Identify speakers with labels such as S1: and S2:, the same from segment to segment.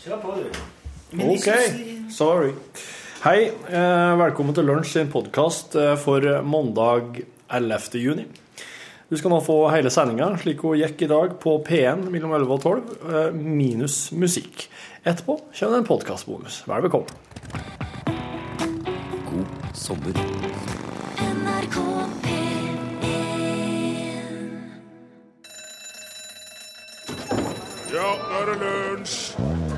S1: Kjør på, du.
S2: Ok, sorry. Hei, eh, velkommen til Lunsj sin podkast for mandag 11. juni. Du skal nå få hele sendinga slik hun gikk i dag på P1 mellom 11 og 12, eh, minus musikk. Etterpå kommer det en podkastbonus. Vær velkommen.
S3: God sommer.
S4: NRK P1
S5: Ja, nå er det lunsj!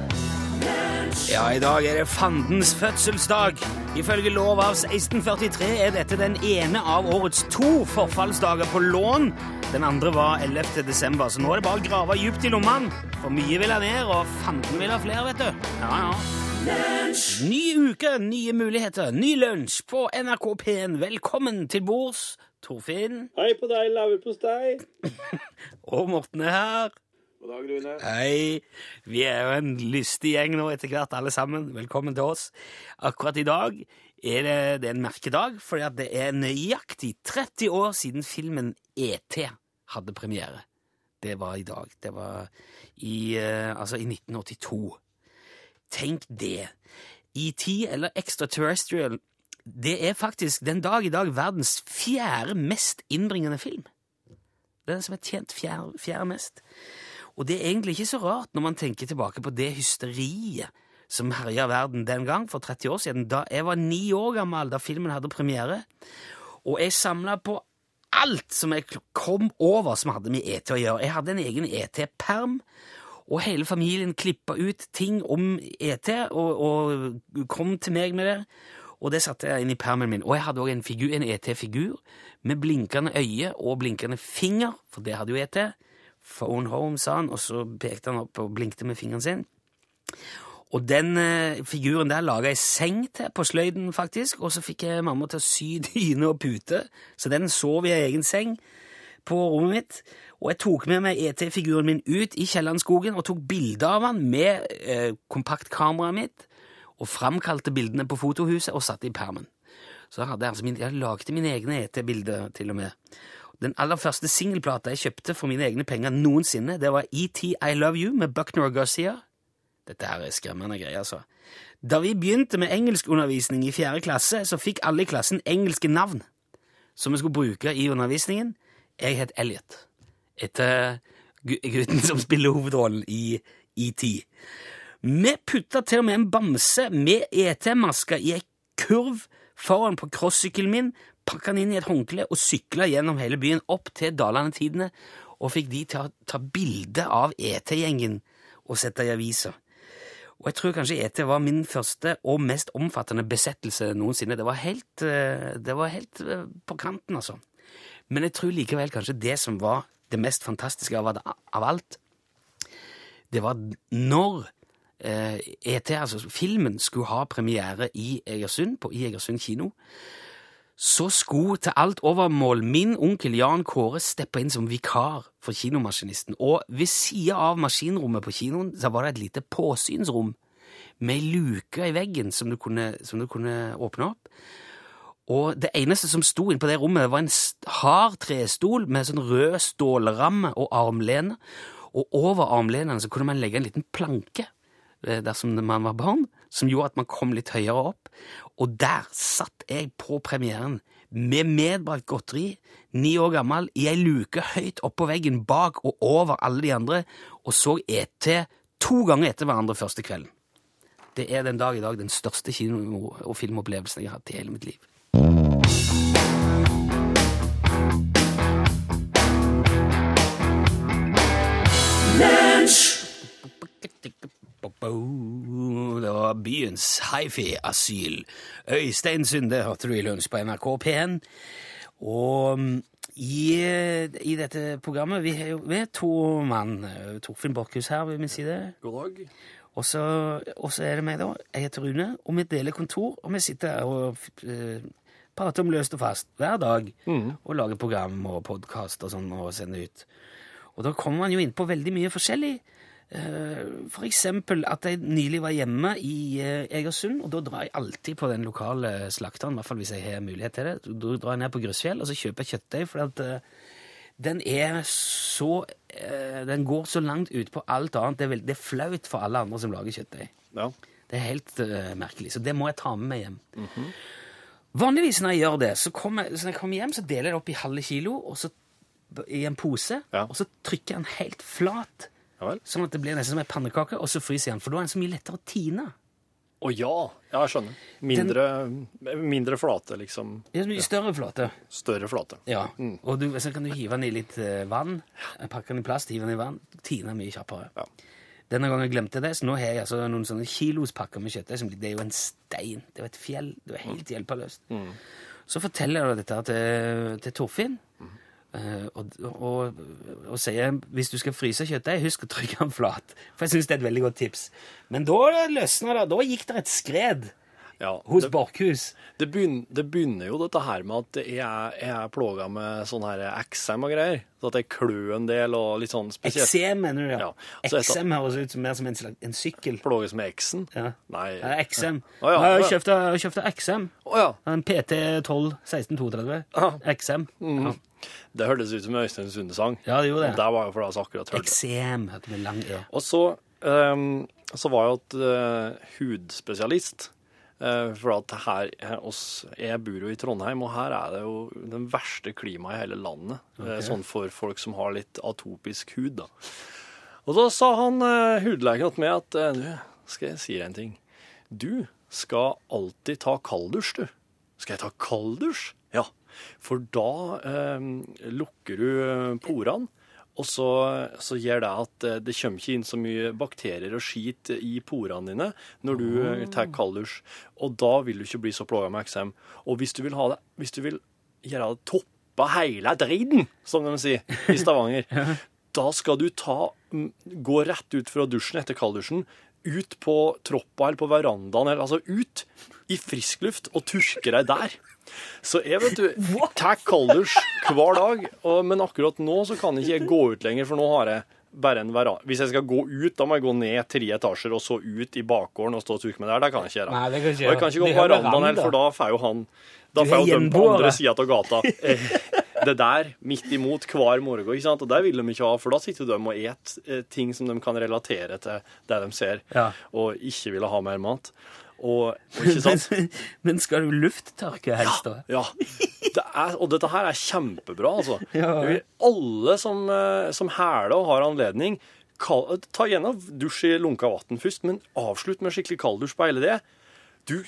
S1: Ja, i dag er det fandens fødselsdag. Ifølge lov av 1643 er dette den ene av årets to forfallsdager på lån. Den andre var 11. desember, så nå er det bare å grave djupt i lommene. For mye vil ha mer, og fanden vil ha flere, vet du. Ja, ja. Ny uke, nye muligheter, ny lunsj på NRK P1. Velkommen til bords, Torfinn.
S2: Hei på deg, leverpostei.
S1: Og Morten er her.
S2: God dag, Rune.
S1: Hei. Vi er jo en lystig gjeng nå etter hvert, alle sammen. Velkommen til oss. Akkurat i dag er det, det er en merkedag, fordi det er nøyaktig 30 år siden filmen ET hadde premiere. Det var i dag. Det var i, eh, altså i 1982. Tenk det. ET, eller Extraterrestrial, det er faktisk den dag i dag verdens fjerde mest innbringende film. Den som er tjent fjerde, fjerde mest. Og det er egentlig ikke så rart når man tenker tilbake på det hysteriet som herja verden den gang, for 30 år siden. Da jeg var ni år gammel da filmen hadde premiere, og jeg samla på alt som jeg kom over som hadde med ET å gjøre. Jeg hadde en egen ET-perm, og hele familien klippa ut ting om ET og, og kom til meg med det. Og det satte jeg inn i permen min. Og jeg hadde òg en, en ET-figur med blinkende øye og blinkende finger, for det hadde jo ET. Phone home, sa han, og så pekte han opp og blinkte med fingeren sin. Og den eh, figuren der laga jeg seng til på sløyden, faktisk, og så fikk jeg mamma til å sy dyne og pute, så den sov i egen seng på rommet mitt. Og jeg tok med meg ET-figuren min ut i Kiellandskogen og tok bilde av han med eh, kompaktkameraet mitt, og framkalte bildene på fotohuset og satte i permen. Så hadde jeg, altså min, jeg lagde mine egne ET-bilder, til og med. Den aller første singelplata jeg kjøpte for mine egne penger noensinne, det var ET I Love You med Buckner og Garcia. Dette her er skremmende greier, altså. Da vi begynte med engelskundervisning i fjerde klasse, så fikk alle i klassen engelske navn som vi skulle bruke i undervisningen. Jeg het Elliot, etter gutten som spiller hovedrollen i ET. Vi putta til og med en bamse med ET-maske i ei kurv foran på crossykkelen min, pakka den inn i et håndkle og sykla gjennom hele byen opp til Dalane Tidende og fikk de til å ta bilde av ET-gjengen og sette i avisa. Og jeg tror kanskje ET var min første og mest omfattende besettelse noensinne. Det var helt, eh, det var helt eh, på kanten, altså. Men jeg tror likevel kanskje det som var det mest fantastiske av, alt, det var når ET, altså filmen, skulle ha premiere i Egersund, på Egersund kino, så skulle til alt overmål min onkel Jan Kåre steppe inn som vikar for kinomaskinisten. Og ved sida av maskinrommet på kinoen så var det et lite påsynsrom med ei luke i veggen som du kunne, som du kunne åpne opp. Og det eneste som sto inne på det rommet, var en hard trestol med sånn rød stålramme og armlene. Og over armlenene så kunne man legge en liten planke eh, dersom man var barn, som gjorde at man kom litt høyere opp. Og der satt jeg på premieren med medbrakt godteri, ni år gammel, i ei luke høyt oppå veggen bak og over alle de andre, og så ET to ganger etter hverandre første kvelden. Det er den dag i dag den største kino- og filmopplevelsen jeg har hatt i hele mitt liv. Det var byens hifi-asyl. Øystein Sunde hørte du i lunsj på NRK P1. Og mm, i, i dette programmet Vi er to mann. Torfinn Borchhus her ved min side.
S2: God dag.
S1: Og så, er det meg, da. Jeg heter Rune, og vi deler kontor. Og vi sitter her og eh, prater om løst og fast hver dag. Og lager program og podkast og sånn og sender ut. Og da kommer man jo inn på veldig mye forskjellig. Eh, For eksempel at jeg nylig var hjemme i eh, Egersund, og da drar jeg alltid på den lokale slakteren, i hvert fall hvis jeg har mulighet til det. Da drar jeg ned på Grøsfjell, og så kjøper jeg kjøttdeig, for at eh, den er så Den går så langt ut på alt annet. Det er, veld, det er flaut for alle andre som lager kjøttdeig.
S2: Ja.
S1: Det er helt uh, merkelig, så det må jeg ta med meg hjem. Vanligvis når jeg gjør det, så, kommer, så når jeg kommer hjem, så deler jeg det opp i halve kilo og så, i en pose,
S2: Ja.
S1: og så trykker jeg den helt flat,
S2: ja vel.
S1: sånn at det blir nesten som en pannekake, og så fryser jeg den, for da er den så mye lettere å tine.
S2: Å ja. Ja, jeg skjønner. Mindre, mindre flate, liksom.
S1: Er mye større flate.
S2: Større flate.
S1: Ja, og du, så kan du hive den i litt eh, vann, pakke den i plast, hive den i vann, tine mye kjappere.
S2: Ja.
S1: Denne gangen glemte jeg det, så nå har jeg altså noen sånne kilospakker med kjøttdeig. som Det er jo en stein. Det er jo et fjell. Det er helt hjelpeløst. Så forteller jeg dette her til, til Torfinn. Eh, og, og, og sier hvis du skal fryse kjøttdeig, husk å trykke den flat. For jeg syns det er et veldig godt tips. Men da løsna det. Da gikk det et skred
S2: Ja,
S1: hos
S2: det, det, begynner, det begynner jo dette her med at jeg jeg er plaga med sånn her XM og greier. Så at jeg klør en del og litt sånn spesielt.
S1: XM, mener du?
S2: Ja,
S1: Ja. Eksem høres ut som mer som en, slags, en sykkel.
S2: Plages med X-en.
S1: Ja.
S2: Nei.
S1: Ja, XM.
S2: Ja.
S1: Kjøpt- jeg har kjøpt XM.
S2: Oh, ja.
S1: En PT 12 1632.
S2: Ja.
S1: XM. Ja.
S2: Det hørtes ut som Øystein Sunde sang.
S1: Ja, det gjorde det.
S2: Det var jo for jeg akkurat hørte det.
S1: XM heter det lang E.
S2: Og så, um, så var jeg et uh, hudspesialist. Uh, for at her, her oss, Jeg bor jo i Trondheim, og her er det jo den verste klimaet i hele landet. eh, sånn for folk som har litt atopisk hud. da. Og da sa han uh, hudlegen til meg at eh, du, skal jeg si deg en ting. Du skal alltid ta kalddusj, du. Skal jeg ta kalddusj? Ja. For da eh, lukker du eh, porene, og så, så gjør det at eh, det kommer ikke inn så mye bakterier og skit i porene dine når du eh, tar kalddusj. Og da vil du ikke bli så plaga med eksem. Og hvis du vil ha det, hvis du vil gjøre det toppa hele driten, som de sier i Stavanger, da skal du ta, mm, gå rett ut fra dusjen etter kalddusjen, ut på troppa eller på verandaen, eller altså ut i frisk luft og turke deg der. Så jeg vet du, tar kalddusj hver dag, og, men akkurat nå så kan ikke jeg gå ut lenger, for nå har jeg bare en veranda. Hvis jeg skal gå ut, da må jeg gå ned tre etasjer og så ut i bakgården og stå og turke meg der. Det kan jeg ikke gjøre.
S1: Nei, det kan ikke
S2: og jeg kan ikke gå på
S1: er
S2: verandaen heller, for da får jo han Da får jeg jo dem på andre sida av gata. eh, Det der midt imot hver morgen, ikke sant? og der vil de ikke ha, for da sitter de og et eh, ting som de kan relatere til det de ser,
S1: Ja.
S2: og ikke ville ha mer mat. Og, og ikke sant?
S1: Men, men skal du lufttørke helst, da?
S2: Ja. Ja. Det er, og dette her er kjempebra, altså.
S1: Ja.
S2: Jeg vil- Alle som, eh, som hæler og har anledning, kall, ta gjerne dusj i lunka vann først, men avslutt med skikkelig kalddusj på hele det. Du,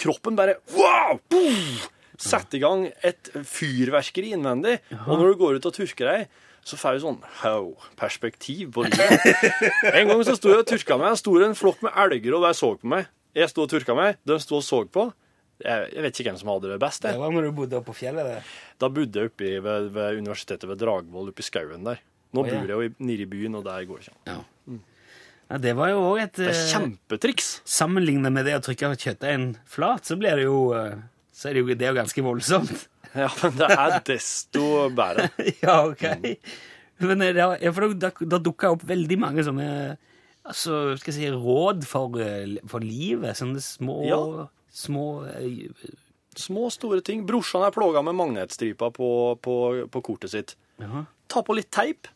S2: kroppen bare wow! boom! Sett i gang et fyrverkeri innvendig. Og når du går ut og turker deg, så får du sånn wow, perspektiv på livet. En gang så sto jeg og turka meg. Det sto en flokk med elger og de så på meg. Jeg sto og turka meg, de sto og så på. Jeg, vet ikke hvem som hadde det best.
S1: Det var når du bodde oppe på fjellet? det.
S2: Da bodde jeg oppe i, ved, ved universitetet ved Dragvoll, oppe i skauen der. Nå
S1: oh, ja.
S2: bor jeg jo i- nede i byen, og der går det ikke an.
S1: Ja. ja. Det var jo òg et
S2: Det er
S1: eh,
S2: kjempetriks.
S1: Sammenlignet med det å trykke kjøttdeigen flat, så blir det jo eh, så er det jo, det er jo ganske voldsomt.
S2: Ja, men det er desto bedre.
S1: ja, ok. Men eh, det, ja, for da, da dukka opp veldig mange sånne altså, skal jeg si, råd for, for livet. Sånne små,
S2: Ja.
S1: Små eh,
S2: Små, store ting. Brorsan er plaga med magnetstriper på, på, på kortet sitt.
S1: ja.
S2: Ta på litt teip.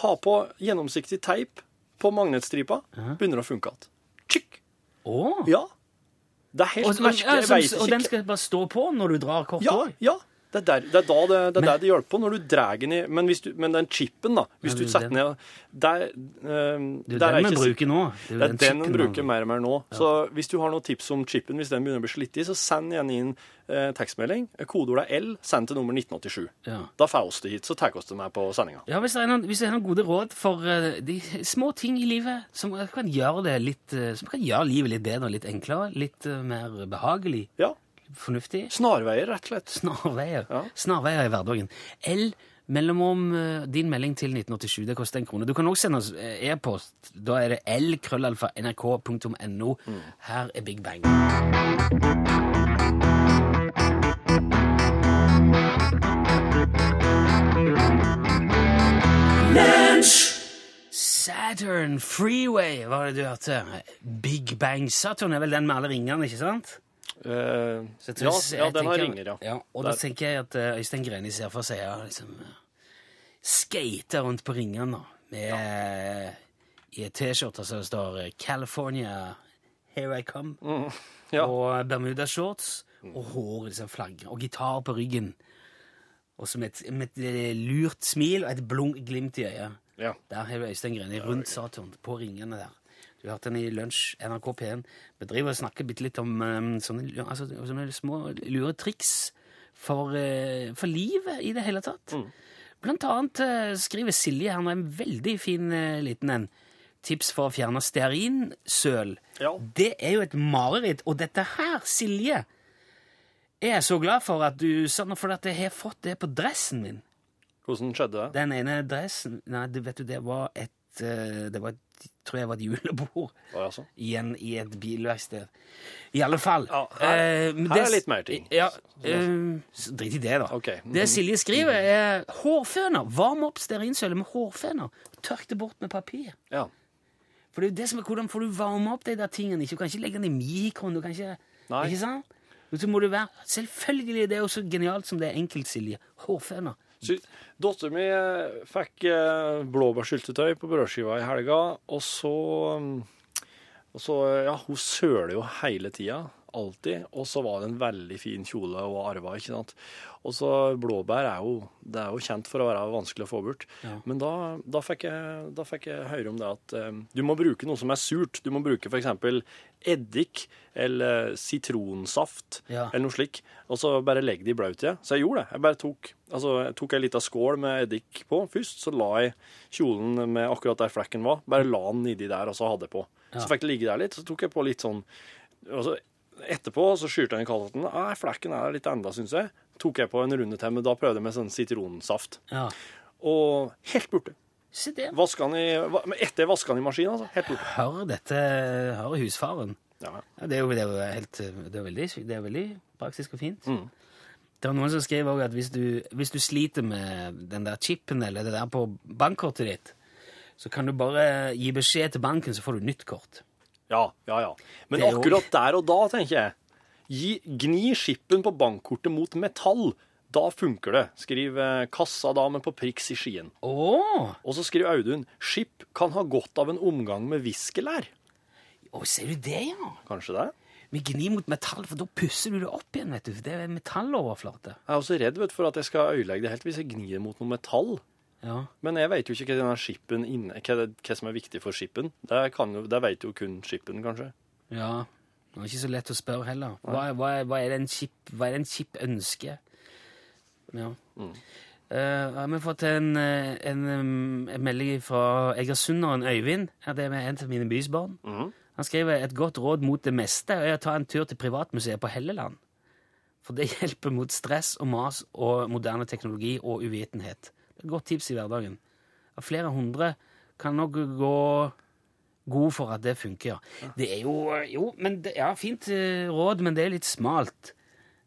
S2: Ha på gjennomsiktig teip på magnetstripa. Begynner å funke igjen. Tjikk!
S1: Å!
S2: Ja. Det er helt
S1: og, ja,
S2: merkelig. Vet
S1: og den skal bare stå på når du drar kort
S2: Ja, ja. Det er, der, det er da det, det, er
S1: Men-
S2: der det hjelper på, når du drar den i Men, hvis du, men den chipen, da Hvis du
S1: er
S2: setter
S1: den.
S2: ned der, uh,
S1: Det er
S2: der
S1: den vi bruker nå.
S2: Det er den
S1: vi
S2: en bruker mer og mer nå. Så hvis du har noen tips om chipen, hvis den begynner å bli slitt i, så send gjerne inn eh, tekstmelding. Kodeordet er L, send til nummer 1987.
S1: Ja.
S2: Da får oss det hit, så tar vi oss det med på sendinga.
S1: Ja, hvis det, er noen, hvis det er noen gode råd for uh, de små ting i livet som kan gjøre det litt uh, Som kan gjøre livet litt bedre, litt enklere, litt mer behagelig,
S2: Ja.
S1: Fornuftig
S2: Snarveier, rett og slett.
S1: Snarveier.
S2: Ja.
S1: Snarveier i hverdagen. L mellomom eh, din melding til 1987. Det koster en krone. Du kan også sende oss eh, e-post. Da er det l-krøllalfa.nrk.no. Her er Big Bang. Saturn Freeway, var det du hørte? Big Bang Saturn er vel den med alle ringene, ikke sant?
S2: Eh,
S1: jeg
S2: ja, ja, den har ringer, ja.
S1: ja og da tenker jeg at eh, Øystein Greni ser for seg ja, liksom, skate skater rundt på ringene med i et T-skjorte som står 'California, here I come',
S2: Ja.
S1: og bermudashorts, og hår liksom flagger, og gitar på ryggen. Og så med med et eh, lurt smil og et blunk glimt i øyet.
S2: ja.
S1: Der har du Øystein Greni rundt Saturn, på ringene der. Du hørte den i Lunsj, NRK P1. Vi driver og snakker bitte litt om um, sånne, altså, sånne små lure triks for, eh, for livet i det hele tatt. Blant annet eh, skriver Silje her nå en veldig fin eh, liten en. Tips for å fjerne stearinsøl.
S2: Ja.
S1: Det er jo et mareritt. Og dette her, Silje, er jeg så glad for at du for at jeg har fått det på dressen min.
S2: Hvordan skjedde det?
S1: Den ene dressen Nei, vet du, det var et Det var et, tror jeg var et julebord
S2: altså.
S1: i, en, i et bilverksted. I alle fall.
S2: Ja, her-
S1: Eh, men
S2: her er
S1: det-
S2: litt mer ting.
S1: Ja, eh, drit i det, da.
S2: Ok.
S1: Det Silje skriver, er hårføner. Varm opp stearinsølet med hårføner. Tørk det bort med papir.
S2: Ja.
S1: For det er jo det som er hvordan får du varme opp de der tingene. Du kan ikke legge den i mikroen. Du kan ikke,
S2: Nei.
S1: ikke sant? Og Så må det være Selvfølgelig det er jo så genialt som det er enkelt, Silje. Hårføner.
S2: Dattera mi eh, fikk eh, blåbærsyltetøy på brødskiva i helga, og så mm, Og så, ja, hun søler jo hele tida. Alltid. Og så var det en veldig fin kjole hun arva, ikke sant. Og så blåbær er jo, det er jo kjent for å være vanskelig å få bort.
S1: Ja.
S2: Men da, da, fikk jeg, da fikk jeg høre om det at eh, du må bruke noe som er surt. Du må bruke f.eks. eddik eller sitronsaft
S1: Ja.
S2: eller noe slik. Og så bare legg det i blaut. Så jeg gjorde det. Jeg bare tok, altså, jeg tok ei lita skål med eddik på først. Så la jeg kjolen med akkurat der flekken var. Bare la den nedi der, og så hadde jeg på. Så fikk det ligge der litt. Så tok jeg på litt sånn og så Etterpå så skjulte jeg den i kaldvann. Nei, flekken er litt enda, syns jeg. Tok jeg på en runde til, men da prøvde jeg med sånn sitronsaft.
S1: Ja.
S2: Og helt borte.
S1: Se det.
S2: I, etter vaska den i maskinen, altså. Helt borte.
S1: Hør dette, hør husfaren.
S2: Ja,
S1: det, er jo, det, er jo helt, det, er veldig, det er veldig praktisk og fint.
S2: Mm.
S1: Det var noen som skriver også at hvis du, hvis du sliter med den der chipen eller det der på bankkortet ditt, så kan du bare gi beskjed til banken, så får du nytt kort.
S2: Ja, ja, ja. Men akkurat der og da, tenker jeg gi, Gni skippen på bankkortet mot metall. Da funker det, skriver kassadame på Prix i Skien.
S1: Åh!
S2: Og så skriver Audun skip kan ha godt av en omgang med viskelær.
S1: Å, ser du det, ja?
S2: Kanskje det?
S1: Vi gnir mot metall, for da pusser du det opp igjen, vet du. Det er metalloverflate.
S2: Jeg er også redd vet, for at jeg skal ødelegge det helt hvis jeg gnir mot noe metall.
S1: Ja.
S2: Men jeg vet jo ikke hva, skippen inne, hva, hva som er viktig for skippen. Det, kan jo, det vet jo kun skippen, kanskje.
S1: Ja. Det er ikke så lett å spørre heller. Hva, hva, hva er det en skip, chip ønsker? Ja. Mm. har vi fått en, eh, en, en melding fra egersunderen Øyvind. Ja, det er en av mine bysbarn. Han skriver et godt råd mot det meste er å ta en tur til privatmuseet på Helleland. For det hjelper mot stress og mas og moderne teknologi og uvitenhet. Godt tips i hverdagen. Flere hundre kan nok gå god for at det funker. ja. Det er jo Jo, men det, ja, fint eh, råd, men det er litt smalt.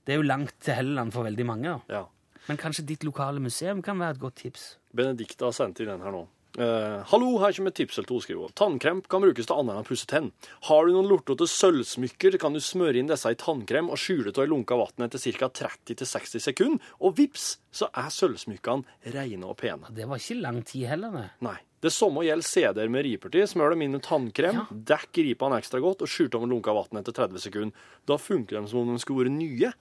S1: Det er jo langt til Helleland for veldig mange.
S2: Ja.
S1: Men kanskje ditt lokale museum kan være et godt tips.
S2: Benedicte har sendt inn den her nå. Eh, hallo, her kommer et tips eller to, skriver. Tannkrem kan brukes til annet enn å pusse tenn. Har du noen lortete sølvsmykker, kan du smøre inn disse i tannkrem og skjule av i lunka vann etter ca. 30-60 sekunder, og vips, så er sølvsmykkene rene og pene.
S1: Det var ikke lang tid heller, det.
S2: Nei. Det samme gjelder CD-er med riper til. Smør dem inn med tannkrem,
S1: Ja.
S2: dekk ripene ekstra godt og skylt over lunka vann etter 30 sekunder. Da funker de som om de skulle vært nye.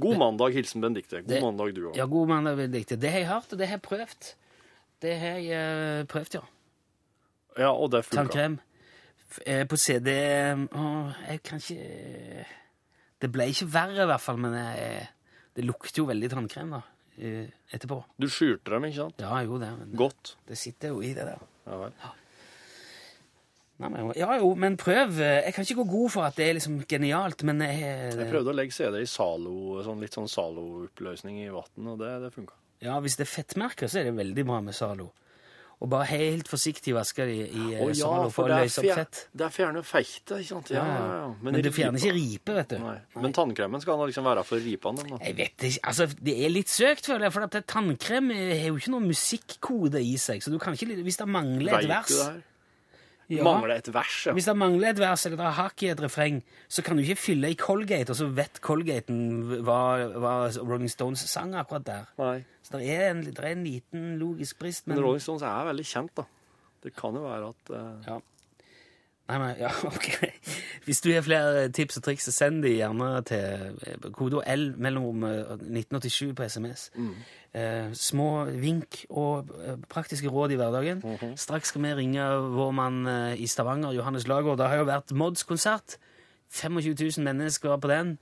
S2: God mandag, hilsen Benedicte. God
S1: Det-
S2: mandag, du òg.
S1: Ja, god mandag, Benedicte. Det har jeg hørt, og det har jeg prøvd. Det har jeg eh, prøvd, ja.
S2: Ja, og det funka.
S1: Tannkrem. Eh, På CD Å, jeg kan ikke Det ble ikke verre, i hvert fall, men jeg, det lukter jo veldig tannkrem da, eh, etterpå.
S2: Du skjulte dem, ikke sant?
S1: Ja, jo det, men
S2: Godt.
S1: det sitter jo i det der.
S2: Ja vel.
S1: Nei, men, ja jo, men prøv. Jeg kan ikke gå god for at det er liksom genialt, men jeg,
S2: Jeg prøvde å legge CD i Zalo, sånn, litt sånn Zalo-oppløsning i vann, og det, det funka.
S1: Ja, hvis det er fettmerker, så er det veldig bra med Zalo. Og bare helt forsiktig vaske de i, oh, ja, Zalo for å løse opp fett.
S2: det fjerner feite, ikke sant? Ja, ja, ja.
S1: Men, det fjerner ikke ripe, vet du.
S2: Nei. Men tannkremen skal da liksom være for ripene, da.
S1: Jeg vet ikke, altså Det er litt søkt, føler jeg, for at tannkrem har jo ikke noe musikkode i seg. Så du kan ikke, hvis det mangler et
S2: Vet du
S1: vers
S2: det her?
S1: Ja.
S2: Mangler et vers, ja.
S1: Hvis det mangler et vers eller det er hakk i et refreng, så kan du ikke fylle i Colgate, og så vet Colgaten hva, hva Rolling Stones sang akkurat der.
S2: Nei.
S1: Så det er en, det er en liten logisk brist, men
S2: Men Rolling Stones er veldig kjent, da. Det kan jo være at uh...
S1: Ja. Nei, men, ja, ok. Hvis du har flere tips og triks, så send de gjerne til eh, kode L mellom eh, 1987 på SMS. eh, små vink og eh, praktiske råd i hverdagen. Straks skal vi ringe vår mann eh, i Stavanger, Johannes Lager. Det har jo vært Mods-konsert. 25 000 mennesker på den.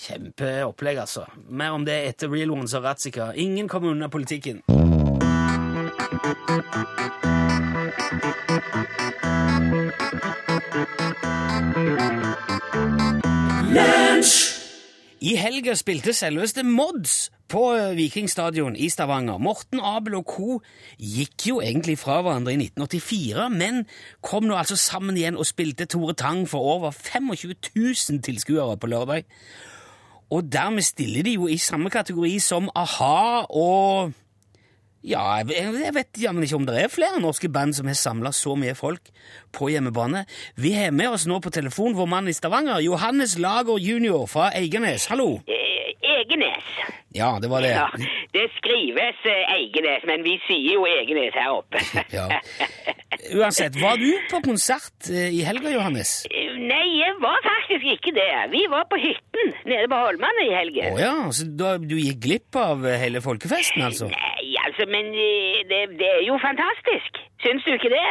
S1: Kjempeopplegg, altså. Mer om det etter Real Ones og Ratzika. Ingen kommer unna politikken. I helga spilte selveste Mods på eh, Vikingstadion i Stavanger. Morten Abel og co. gikk jo egentlig fra hverandre i 1984, men kom nå altså sammen igjen og spilte Tore Tang for over 25 000 tilskuere på lørdag. Og dermed stiller de jo i samme kategori som a-ha og Ja, jeg vet jammen ikke om det er flere norske band som har samla så mye folk på hjemmebane. Vi har med oss nå på telefon vår mann i Stavanger, Johannes Lager jr. fra Eiganes. Hallo!
S3: Eh, Egenes.
S1: Ja, det var det.
S3: Ja, det skrives eh, Eigenes, men vi sier jo Egenes her oppe.
S1: Ja. Uansett, var du på konsert eh, i helga, Johannes?
S3: Eh, Nei, jeg var faktisk ikke det. Vi var på hytten nede på Holmane i
S1: Å
S3: oh,
S1: ja, så da, du gikk glipp av hele folkefesten, altså?
S3: Nei, altså, men det, det er jo fantastisk. Syns du ikke det?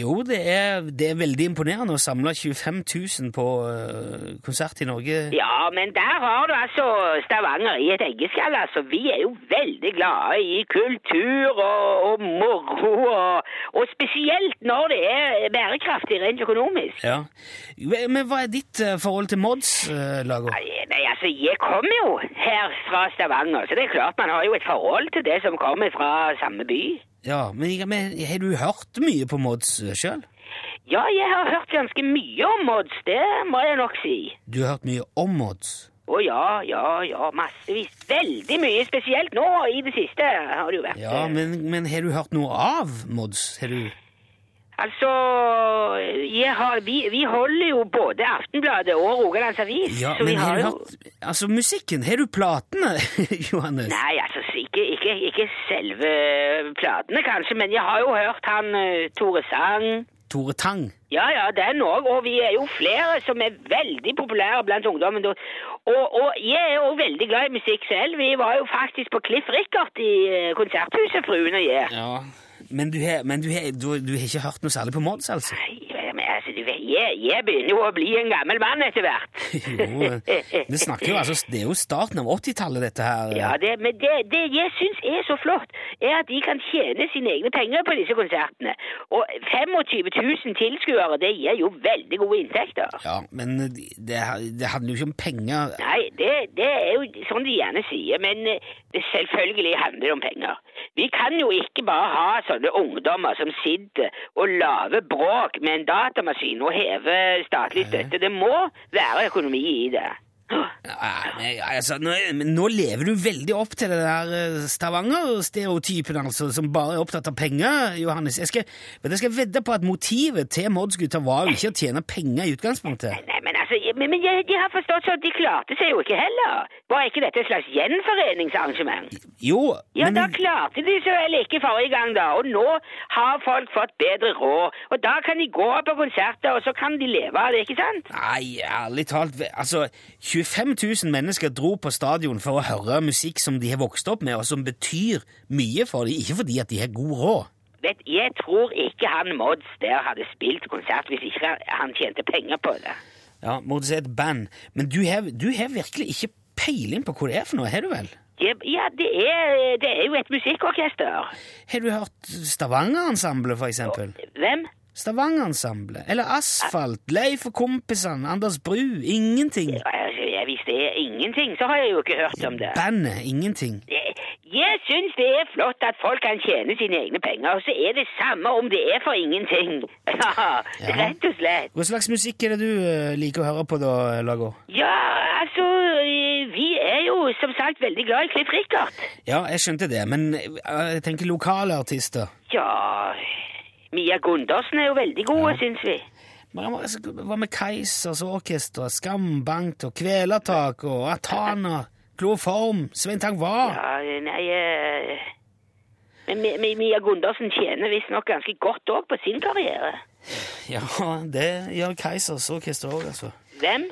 S1: Jo, det er, det er veldig imponerende å samle 25 000 på eh, konsert i Norge.
S3: Ja, men der har du altså Stavanger i et eggeskall, altså. Vi er jo veldig glade i kultur og, og moro, og, og spesielt når det er bærekraftig rent økonomisk.
S1: Ja. Men hva er ditt eh, forhold til Mods, eh, Lago?
S3: Nei, altså, jeg kommer jo her fra Stavanger, så det er klart man har jo et forhold til det som kommer fra samme by.
S1: Ja, men, men har du hørt mye på Mods sjøl?
S3: Ja, jeg har hørt ganske mye om Mods, det må jeg nok si.
S1: Du har hørt mye om Mods?
S3: Å ja, ja, ja, massevis. Veldig mye, spesielt nå i det siste har det jo vært.
S1: Ja,
S3: eh,
S1: men, men har du hørt noe av Mods? Har du
S3: Altså, har, vi, vi holder jo både Aftenbladet og Rogalands Avis,
S1: Ja,
S3: så vi
S1: men har
S3: har
S1: du
S3: hatt...
S1: hørt Altså, musikken, har du platene, Johannes?
S3: Nei, altså, ikke, ikke, ikke selve platene kanskje, men jeg har jo hørt han eh, Tore Sang,
S1: Tore Tang?
S3: Ja, ja, den òg. Og vi er jo flere som er veldig populære blant ungdommen. Og, og, jeg er jo veldig glad i musikk selv. Vi var jo faktisk på Cliff Rickard i eh, Konserthuset, fruen og jeg.
S1: Ja. Men du har, ikke hørt noe særlig på Mods, altså?
S3: Nei, altså, du vet, jeg, jeg begynner jo å bli en gammel mann etter hvert.
S1: Jo, vi snakker jo altså Det er jo starten av 80-tallet, dette her.
S3: Ja, det, men det, det jeg syns er så flott, er at de kan tjene sine egne penger på disse konsertene. Og 25 000 tilskuere, det gir jo veldig gode inntekter.
S1: Ja, men det, det handler jo ikke om penger.
S3: Nei, det, det er jo sånn de gjerne sier, men eh, det selvfølgelig handler det om penger. Vi kan jo ikke bare ha sånne ungdommer som sitter og lager bråk med en datamaskin og heve statlig støtte. Det må være økonomi i det.
S1: Nei, altså, nå, nå lever du veldig opp til det der eh, Stavanger-stereotypen, altså, som bare er opptatt av penger, Johannes. Jeg skal, men jeg skal vedde på at motivet til Mods-gutta var jo ikke å tjene penger i utgangspunktet.
S3: Nei, men altså, men, men jeg, de har forstått sånn at de klarte seg jo ikke heller. Var ikke dette et slags gjenforeningsarrangement?
S1: Jo,
S3: Ja,
S1: men
S3: da klarte de seg vel ikke forrige gang, da. Og nå har folk fått bedre råd. Og da kan de gå på konserter, og så kan de leve av det, ikke sant?
S1: Nei, ærlig talt, altså 25 000 mennesker dro på stadion for å høre musikk som de har vokst opp med, og som betyr mye for dem, ikke fordi at de har god råd.
S3: Vet, jeg tror ikke han Mods der hadde spilt konsert hvis ikke han tjente penger på det.
S1: Ja, må du si et band, men du har, du har virkelig ikke peiling på hva det er for noe, har du vel?
S3: Ja, ja det, er, det er jo et musikkorkester.
S1: Har du hørt Stavanger-ensemblet, for eksempel?
S3: Hvem?
S1: Stavanger-ensemblet? Eller Asfalt? Leif og kompisene? Anders Bru? Ingenting?
S3: Ja, hvis det er ingenting, så har jeg jo ikke hørt om det.
S1: Bandet? Ingenting?
S3: Jeg, syns det er flott at folk kan tjene sine egne penger, og så er det samme om det er for ingenting. Ja,
S1: Ja.
S3: rett og slett.
S1: Hva slags musikk er det du eh, liker å høre på, da, Lago?
S3: Ja, altså, eh, vi er jo som sagt veldig glad i Cliff Richard.
S1: Ja, jeg skjønte det, men eh, jeg tenker lokale artister.
S3: Ja, Mia Gundersen er jo veldig gode, syns vi.
S1: Men hva altså, med Keisers Orkester, Skambank og Kvelertak og Atana, Kloform, Svein Tang Hva?
S3: Ja, nei eh, Men Mi- Mi- Mia Gundersen tjener visstnok ganske godt òg på sin karriere.
S1: Ja, det gjør Keisers Orkester òg, altså.
S3: Hvem?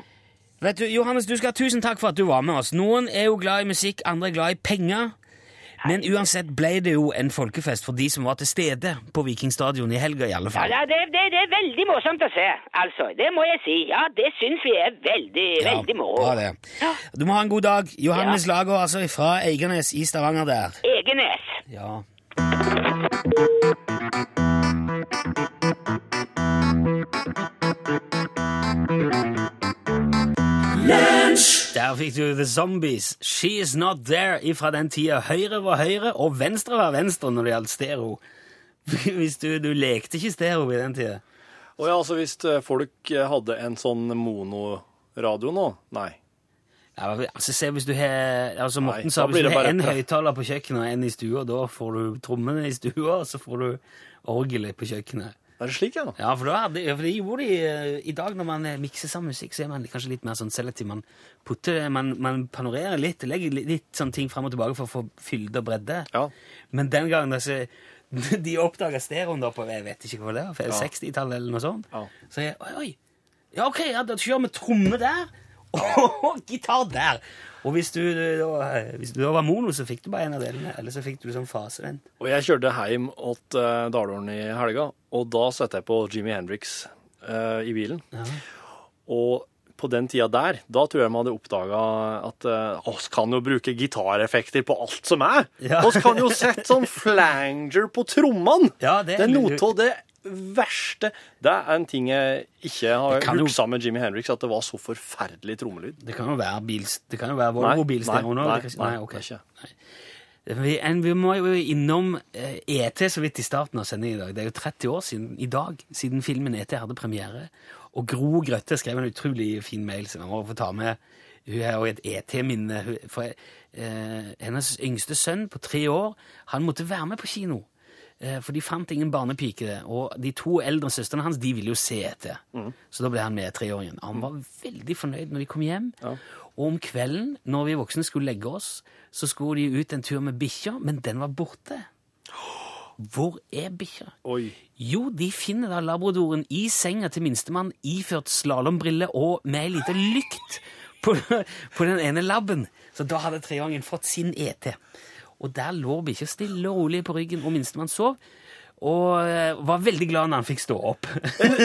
S1: Vet du, Johannes, du skal ha tusen takk for at du var med oss. Noen er jo glad i musikk, andre er glad i penger. Men uansett ble det jo en folkefest for de som var til stede på Vikingstadion i helga, i alle fall.
S3: ja, det, det, det er veldig morsomt å se, altså. Det må jeg si. Ja, det syns vi er veldig, veldig moro.
S1: bra det. Du må ha en god dag. Johannes Lager, altså, fra Eigernes i Stavanger der.
S3: Egenes.
S1: Ja. Der fikk du The Zombies. She Is Not There ifra den tida. Høyre var høyre, og venstre var venstre når det gjaldt stereo. Hvis du, du lekte ikke stereo i den tida.
S2: Og ja, altså hvis eh, folk eh, hadde en sånn monoradio nå Nei.
S1: Ja, altså se hvis du har altså Morten
S2: Nei,
S1: sa hvis du har
S2: én
S1: høyttaler på kjøkkenet og en i stua, da får du trommene i stua, og så får du orgelet på kjøkkenet.
S2: Er det slik, ja?
S1: Ja, for, hadde, for det gjorde de eh, i dag når man eh, mikser sammen musikk, så er man kanskje litt mer sånn selektiv. Man putter, man, man panorerer litt, legger litt, litt sånne ting fram og tilbake for å få fylde og bredde.
S2: Ja.
S1: Men den gangen altså, de oppdaga stereoen på jeg vet ikke hva det var, for 60-tallet eller noe sånt,
S2: Ja.
S1: så jeg, oi, oi, ja ok, ja, da kjører vi tromme der, gitar der. Og hvis du, da, hvis du da var mono, så fikk du bare en av delene, eller så fikk du sånn fasevent.
S2: Og jeg kjørte hjem til uh, Dalålen i helga, og da satte jeg på Jimmy Hendrix uh, i bilen. Og på den tida der, da tror jeg man hadde oppdaga at uh, oss kan jo bruke gitareffekter på alt som er.
S1: Ja.
S2: Oss kan jo sette sånn flanger på trommene.
S1: Ja, det
S2: det er noe av det verste Det er en ting jeg ikke har huksa med Jimmy Hendrix, at det var så forferdelig trommelyd.
S1: Det kan jo være, bils, det kan jo være
S2: Nei,
S1: Volvo-bilstereo nå.
S2: nei,
S1: nei, ikke-
S2: nei, er.
S1: Vi, en, vi må jo innom eh, ET så vidt i starten av sendingen i dag. Det er jo 30 år siden i dag siden filmen ET hadde premiere. Og Gro Grøtte skrev en utrolig fin mail som jeg må få ta med. Hun har jo et ET-minne. For eh, hennes yngste sønn på tre år han måtte være med på kino. Eh, for de fant ingen barnepike, og de to eldre søstrene hans de ville jo se etter. Så da ble han med treåringen. Han var veldig fornøyd når de kom hjem. Og om kvelden, når vi voksne skulle legge oss, så skulle de ut en tur med bikkja, men den var borte. Hvor er bikkja? Jo, de finner da labradoren i senga til minstemann, iført slalåmbriller og med ei lita lykt på, på den ene labben. Så da hadde treåringen fått sin ET. Og der lå bikkja stille og rolig på ryggen, og minstemann sov. Og eh, var veldig glad når han fikk stå opp.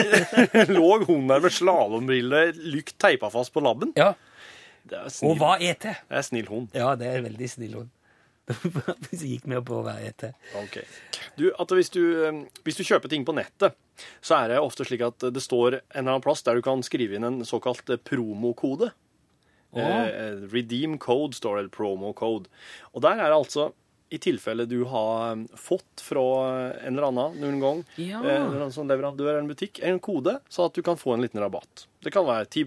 S2: Lå hun der med slalåmbrille, lykt teipa fast på labben?
S1: ja,
S2: Det
S1: Og
S2: hva
S1: var ET.
S2: det er snill hund.
S1: Ja, det er veldig snill hund. Hvis jeg gikk med på å være ET.
S2: Ok. Du, at hvis, du, eh, hvis du kjøper ting på nettet, så er det ofte slik at det står en eller annen plass der du kan skrive inn en såkalt eh, promokode. Eh, redeem code står det, eller promo code. Og der er det altså, i tilfelle du har eh, fått fra en eller annen noen gang,
S1: Ja.
S2: eh, en sånn leverandør eller en butikk, en kode, så at du kan få en liten rabatt. Det kan være 10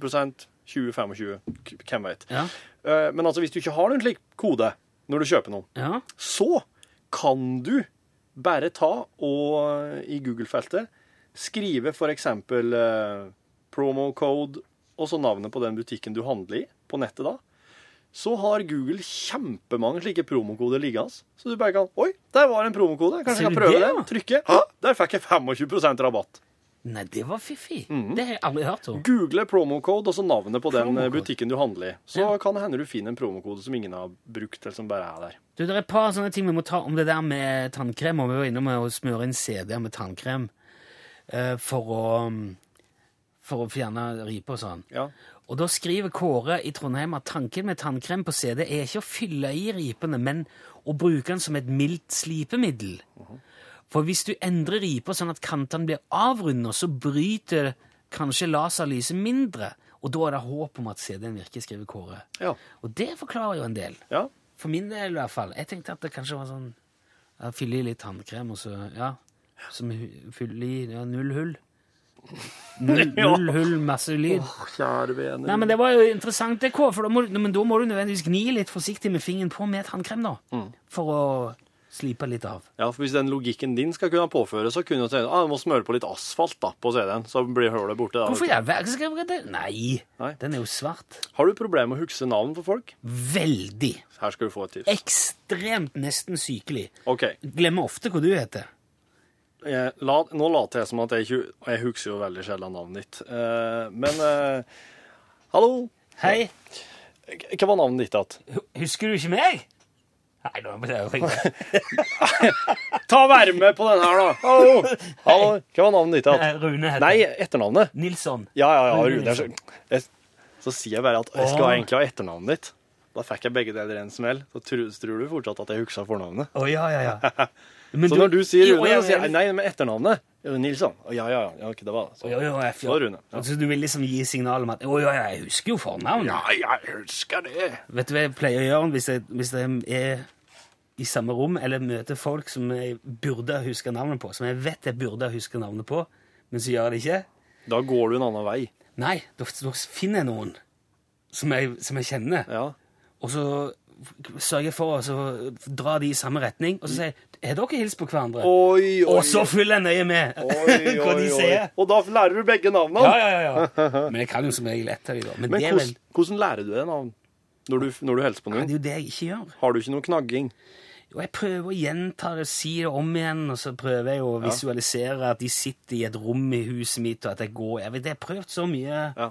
S2: 20-25, k- hvem vet.
S1: Ja.
S2: Eh, Men altså, hvis du ikke har noen slik kode når du kjøper noe,
S1: Ja.
S2: så kan du bare ta og eh, i Google-feltet skrive eksempel eh, promo code og så navnet på den butikken du handler i på nettet da. Så har Google kjempemange slike promokoder liggende. Så du bare kan Oi, der var en promokode. Kanskje jeg kan prøve
S1: det,
S2: den.
S1: da?
S2: Trykke. Der fikk jeg 25% rabatt.
S1: Nei, det var fiffig.
S2: Mhm.
S1: Det har jeg aldri hørt om.
S2: Google promocode og så navnet på den eh, butikken du handler i. Så
S1: Ja.
S2: kan det hende du finner en promokode som ingen har brukt, eller som bare er der.
S1: Du, det er et par sånne ting vi må ta om det der med tannkrem, og vi var innom å smøre inn CD-er med tannkrem uh, for å mm, for å fjerne riper og sånn.
S2: Ja.
S1: Og da skriver Kåre i Trondheim at tanken med tannkrem på CD er ikke å fylle i ripene, men å bruke den som et mildt slipemiddel. For hvis du endrer riper sånn at kantene blir avrunda, så bryter kanskje laserlyset mindre, og da er det håp om at CD-en virker, skriver Kåre.
S2: Ja.
S1: Og det forklarer jo en del.
S2: ja.
S1: For min del i hvert fall. Jeg tenkte at det kanskje var sånn Fylle i litt tannkrem, og så Ja. Som fyller fylle i ja, null hull. Null, null hull, masse lyd.
S2: Kjære vene.
S1: Nei, men Det var jo interessant, det, Kåre, for da må, men da må du nødvendigvis gni litt forsiktig med fingeren på med tannkrem, da. For å Slipe litt av.
S2: Ja, for Hvis den logikken din skal kunne påføres, så kunne du tenke ah, du må smøre på litt asfalt da, på CD-en, så blir hullet borte. da.
S1: Hvorfor jeg skal jeg bruke det? Nei,
S2: Nei.
S1: den er jo svart.
S2: Har du problemer med å huske navn på folk?
S1: Veldig.
S2: Her skal du få et tips.
S1: Ekstremt nesten sykelig.
S2: Ok,
S1: Glemmer ofte hva du heter.
S2: Jeg, la, Nå later jeg som at jeg ikke Jeg husker jo veldig sjelden navnet ditt. Eh, men eh, Hallo?
S1: Hei,
S2: Hva var navnet ditt igjen?
S1: husker du ikke meg? Nei, nå ble jeg jo
S2: Ta Vær med på den her, da! Hallo! Hallo. Hva var navnet ditt igjen?
S1: Eh, Rune heter
S2: Nei, etternavnet.
S1: Nilsson.
S2: Ja, ja, ja.
S1: Rune
S2: Rune. Så, jeg, så sier jeg bare at jeg skal egentlig ha etternavnet ditt. Da fikk jeg begge deler i en smell. Så tror, tror du fortsatt at jeg husker fornavnet.
S1: Å, ja, ja, ja. Men
S2: Så når du sier Rune, så sier jeg nei, men etternavnet Nilsson. Å, ja, ja, ja. Okay, det var så.
S1: Å, ja, ja.
S2: Så, Rune. Ja.
S1: Så du vil liksom gi signal om at Å ja, ja, jeg husker jo fornavnet.
S2: ja, jeg husker det.
S1: Vet du hva jeg pleier å gjøre hvis jeg, hvis jeg er i samme rom eller møter folk som jeg burde huske navnet på, som jeg vet jeg burde huske navnet på, men så gjør jeg det ikke?
S2: Da går du en annen vei.
S1: Nei, da, da finner jeg noen som jeg, som jeg kjenner,
S2: Ja.
S1: og så sørger jeg for å dra de i samme retning, og så sier jeg Har dere hilst på hverandre?
S2: Oi, oi,
S1: Og så følger jeg nøye med
S2: oi,
S1: hva de sier.
S2: Og da lærer du begge navnene.
S1: Ja, ja, ja, ja. Men jeg kan jo som regel ett av dem. Men,
S2: Men
S1: er vel
S2: hvordan, hvordan lærer du deg navn? Når du, når du hilser på
S1: noen?
S2: noen?
S1: Det er jo det jeg ikke gjør.
S2: Har du ikke noe knagging?
S1: Jo, jeg prøver å gjenta det, si det om igjen, og så prøver jeg å visualisere at de sitter i et rom i huset mitt, og at jeg går Jeg vet, jeg har prøvd så mye.
S2: Ja.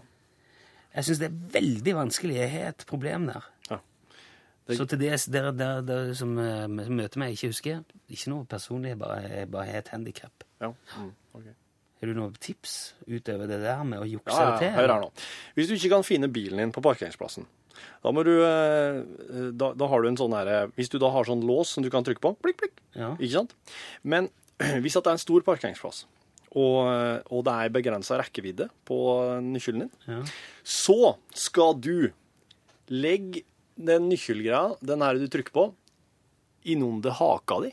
S1: Jeg syns det er veldig vanskelig. Jeg har et problem der. Så til det der, der, der som eh, møter meg, ikke husker Ikke noe personlig, jeg bare, jeg bare har et handikap.
S2: Ja. Mm, okay.
S1: Har du noen tips utover det der med å jukse
S2: Ja,
S1: det til?
S2: hør her nå. Hvis du ikke kan finne bilen din på parkeringsplassen, da må du eh, Da, da har du en sånn herre Hvis du da har sånn lås som du kan trykke på, blikk, blikk,
S1: Ja.
S2: ikke sant? Men hvis at det er en stor parkeringsplass, og, og det er begrensa rekkevidde på nøkkelen din,
S1: Ja.
S2: så skal du legge den nøkkelgreia, den her du trykker på, innunder haka di,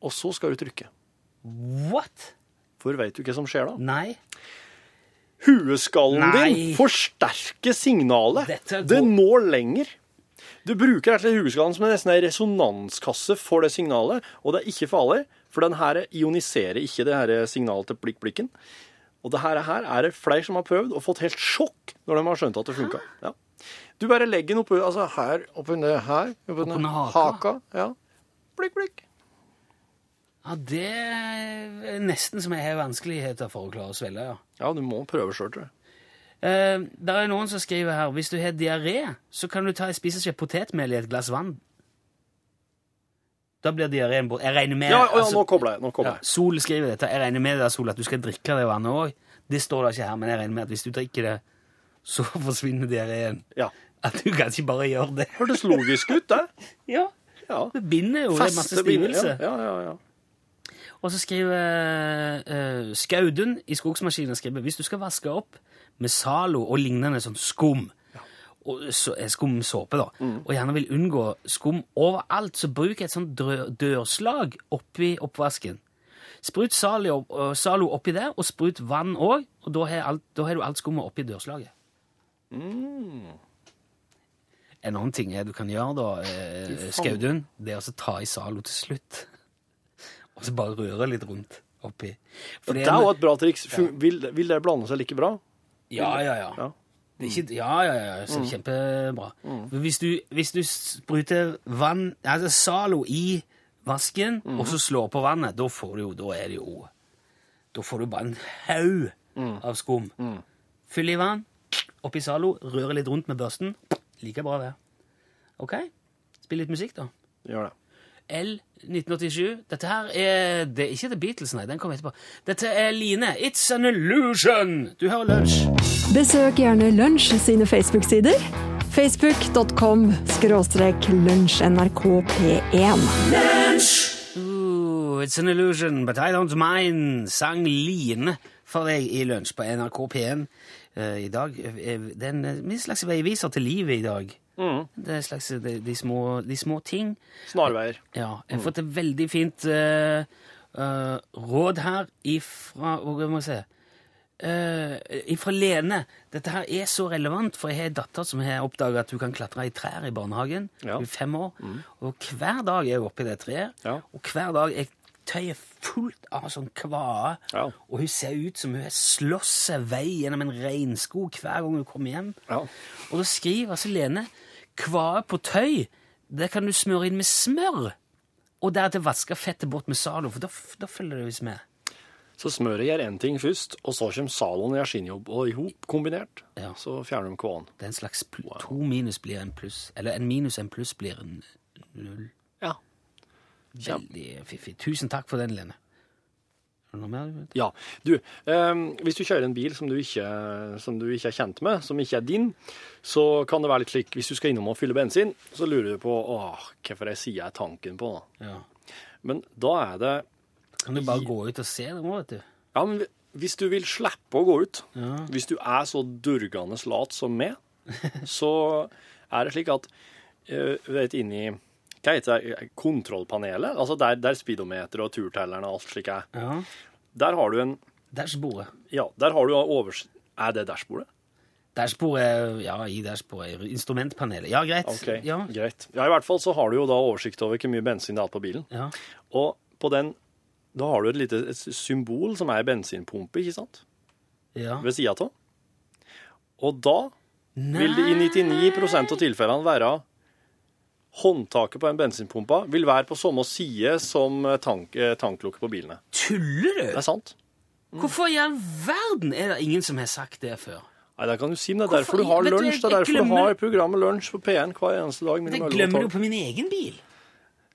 S2: og så skal du trykke.
S1: What?
S2: For veit du hva som skjer da?
S1: Nei.
S2: Hueskallen
S1: Nei.
S2: din forsterker signalet. Det når lenger. Du bruker rett og slett hueskallen som en nesten en resonanskasse for det signalet, og det er ikke farlig, for den her ioniserer ikke det her signalet til blikk-blikken. Og det her, her er det flere som har prøvd og fått helt sjokk når de har skjønt at det funka. Ja. Du bare legger den oppi altså her, oppunder her, oppunder
S1: Oppunder haka.
S2: haka. Ja. Blikk, blikk.
S1: Ja, det er nesten som jeg har vanskeligheter for å klare å svelge, ja.
S2: Ja, du må prøve sjøl, tror jeg.
S1: Eh, det er noen som skriver her hvis du har diaré, så kan du ta en spiseskje potetmel i et glass vann. Da blir diareen bort. Jeg regner med
S2: Ja, ja,
S1: altså-
S2: nå kobler jeg. Nå kobler
S1: ja. Sol skriver dette. Jeg regner med det, Sol, at du skal drikke det vannet òg. Det står da ikke her, men jeg regner med at hvis du drikker det, så forsvinner diareen.
S2: Ja.
S1: At du kan ikke bare gjøre det.
S2: Hørtes logisk ut, det.
S1: Ja,
S2: Ja.
S1: Det binder jo. Er masse stivelse.
S2: Ja, ja, ja.
S1: Og så skriver uh, Skaudun i Skogsmaskinen skriver, hvis du skal vaske opp med Zalo og lignende sånn skum, og så, eh, skum såpe da,
S2: Mm.
S1: og gjerne vil unngå skum overalt, så bruk et sånt dørslag oppi oppvasken. Sprut Zalo, uh, oppi der, og sprut vann òg, og da har, alt, da har du alt skummet oppi dørslaget.
S2: Mm.
S1: En annen ting du kan gjøre, da, eh, Skaudun, det er å ta i Zalo til slutt. Og så bare røre litt rundt oppi. For
S2: Det er jo et bra triks. Ja. Vil, vil det blande seg like bra?
S1: Ja, ja, ja.
S2: Ja.
S1: Ikke, ja, ja, ja, så kjempebra. Mm. Hvis, du, hvis du spruter vann, altså Zalo i vasken, og så slår på vannet, da får du jo, da er det jo Da får du bare en haug av skum. Fyll i vann, oppi Zalo, røre litt rundt med børsten. Like bra, det. OK? Spill litt musikk, da.
S2: Gjør det.
S1: L 1987. Dette her er Det er ikke The Beatles, nei. Den kommer etterpå. Dette er Line. It's an illusion! Du hører Lunsj.
S6: Besøk gjerne Lunsj sine Facebook-sider. Facebook.com skråstrek lunsjnrkp1.
S1: LUNSJ! it's an illusion, but I don't mind, sang Line for deg i lunsj på NRK P1 eh, i dag. Eh, Det er en eh, slags veiviser til livet i dag. Det er slags de, de, små, de små ting.
S2: Snarveier.
S1: Ja, jeg har fått et veldig fint uh, uh, råd her ifra Hva må jeg se uh, Ifra Lene. Dette her er så relevant, for jeg har en datter som har oppdaga at hun kan klatre i trær i barnehagen.
S2: Ja.
S1: Hun er fem år. Og hver dag er hun oppe i det treet,
S2: Ja.
S1: og hver dag er tøyet fullt av sånn kvae.
S2: Ja.
S1: Og hun ser ut som hun slåss seg vei gjennom en regnskog hver gang hun kommer hjem.
S2: Ja.
S1: Og da skriver altså Lene kvae på tøy, det kan du smøre inn med smør. Og deretter vaske fettet bort med Zalo, for da, da følger det visst med.
S2: Så smøret gjør én ting først, og så kommer Zaloen i sin jobb, og i hop kombinert
S1: Ja.
S2: så fjerner de kvaen.
S1: Det er en slags pl To minus blir en pluss. Eller en minus en pluss blir en null.
S2: Ja.
S1: Veldig fiffig. Tusen takk for den, Lene. Er det noe mer? du vet?
S2: Ja. Du, ehm, hvis du kjører en bil som du, ikke, som du ikke er kjent med, som ikke er din, så kan det være litt slik Hvis du skal innom og fylle bensin, så lurer du på åh, hvorfor jeg sier jeg tanken på. da.
S1: Ja.
S2: Men da er det
S1: Kan du bare gå ut og se det nå, vet du?
S2: Ja, men hvis du vil slippe å gå ut,
S1: Ja.
S2: hvis du er så durgende lat som meg, så er det slik at uh, vet, inni hva heter det, kontrollpanelet, altså der, der speedometer og turtelleren og alt slik er,
S1: Ja.
S2: der har du en
S1: Dashbordet.
S2: Ja, der har du overs... Er det dashbordet?
S1: Dashbordet, ja, i dashbordet. Instrumentpanelet. Ja, greit.
S2: Ok,
S1: Ja.
S2: greit. Ja, i hvert fall så har du jo da oversikt over hvor mye bensin det er på bilen.
S1: ja.
S2: Og på den, da har du et lite et symbol som er bensinpumpe, ikke sant?
S1: ja.
S2: Ved siden av. Og da vil det i 99% av tilfellene være håndtaket på en bensinpumpe vil være på samme side som tank, eh, tanklukket på bilene.
S1: Tuller du?!
S2: Det er sant.
S1: Hvorfor i all verden er det ingen som har sagt det før?
S2: Nei, det kan du si, men det er
S1: Hvorfor-
S2: derfor du har lunsj. Det er
S1: derfor
S2: derfor du
S1: glemmer-
S2: har programmet Lunsj på P1 hver eneste dag.
S1: Det
S2: mellom
S1: glemmer
S2: 11
S1: du
S2: og 12.
S1: på min egen bil.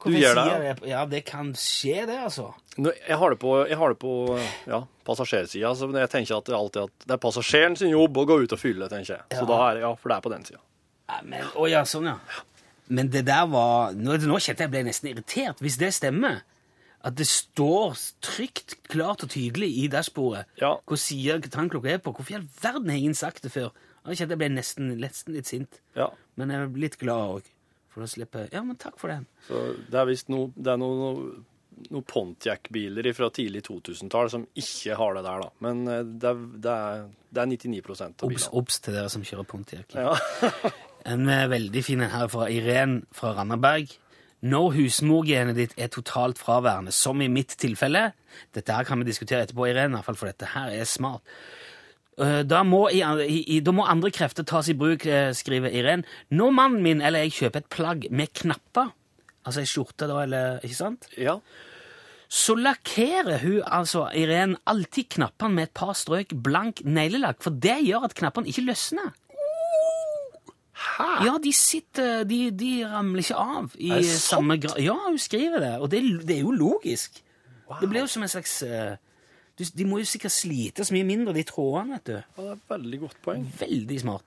S2: Du
S1: Hvorfor
S2: det,
S1: sier
S2: det?
S1: jeg Ja, det kan skje, det, altså.
S2: Jeg har det på, jeg har det på ja, passasjersida, så jeg tenker at det, alltid at det er passasjeren sin jobb å gå ut og fylle, tenker jeg. Så
S1: Ja.
S2: da er ja, for det er på den sida.
S1: Ja, men, å ja, sånn, ja. Men det der var Nå, nå kjente jeg ble nesten irritert, hvis det stemmer. At det står trygt, klart og tydelig i dashbordet
S2: Ja.
S1: hvor sier tannklokka er på. Hvorfor i all verden har ingen sagt det før? Jeg kjente jeg ble nesten, nesten litt sint.
S2: Ja.
S1: Men jeg er litt glad òg. For å slippe Ja, men takk for den.
S2: Så det er visst noe, det er noe, noe, noe Pontiac-biler fra tidlig 2000-tall som ikke har det der, da. Men eh, det er, det er, det er 99 av
S1: Obs, obs til dere som kjører Pontiac.
S2: Ja.
S1: En eh, veldig fin en her fra Irén fra Randaberg. Når husmorgenet ditt er totalt fraværende, som i mitt tilfelle Dette her kan vi diskutere etterpå, Irén, for dette her er smart. Eh, Da må, i, i, da må andre krefter tas i bruk, eh, skriver Irén. Når mannen min eller jeg kjøper et plagg med knapper, altså ei skjorte da, eller ikke sant,
S2: ja.
S1: så lakkerer hun, altså Irén, alltid knappene med et par strøk blank neglelakk, for det gjør at knappene ikke løsner.
S2: Hæ?
S1: Ja, de sitter De, de ramler ikke av i samme grad. Ja, hun skriver det, og det, det er jo logisk. Det blir jo som en slags uh, De må jo sikkert slite så mye mindre, de trådene, vet du.
S2: Ja, Det er et veldig godt poeng.
S1: Veldig smart.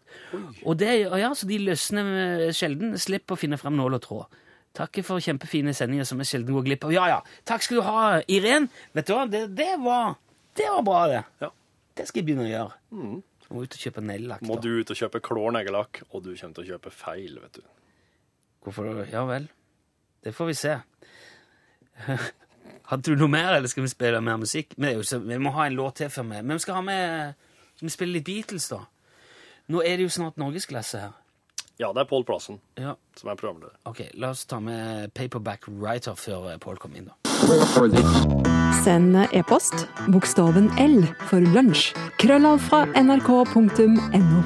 S1: Og det, ja, så de løsner eh, sjelden. Slipper å finne fram nål og tråd. Takk for kjempefine sendinger som jeg sjelden går glipp av. Ja, ja. Takk skal du ha, Irén. Vet du hva, det, det, var, det var bra, det.
S2: Ja.
S1: Det skal jeg begynne å gjøre. Må ut og kjøpe neglelakk.
S2: Må du ut og kjøpe klår neglelakk, og du kommer til å kjøpe feil, vet du.
S1: Hvorfor? Ja vel. Det får vi se. Hadde du noe mer, eller skal vi spille mer musikk? Vi, så, vi må ha en låt til før vi Men vi skal ha med Skal vi spille litt Beatles, da? Nå er det jo snart norgesklasse her.
S2: Ja, det er Pål Plassen
S1: Ja,
S2: som er programleder.
S1: ok, La oss ta med Paperback Writer før Pål Paul kommer inn, da.
S6: Send e-post bokstaven L for lunsj. Krøllav fra nrk.no.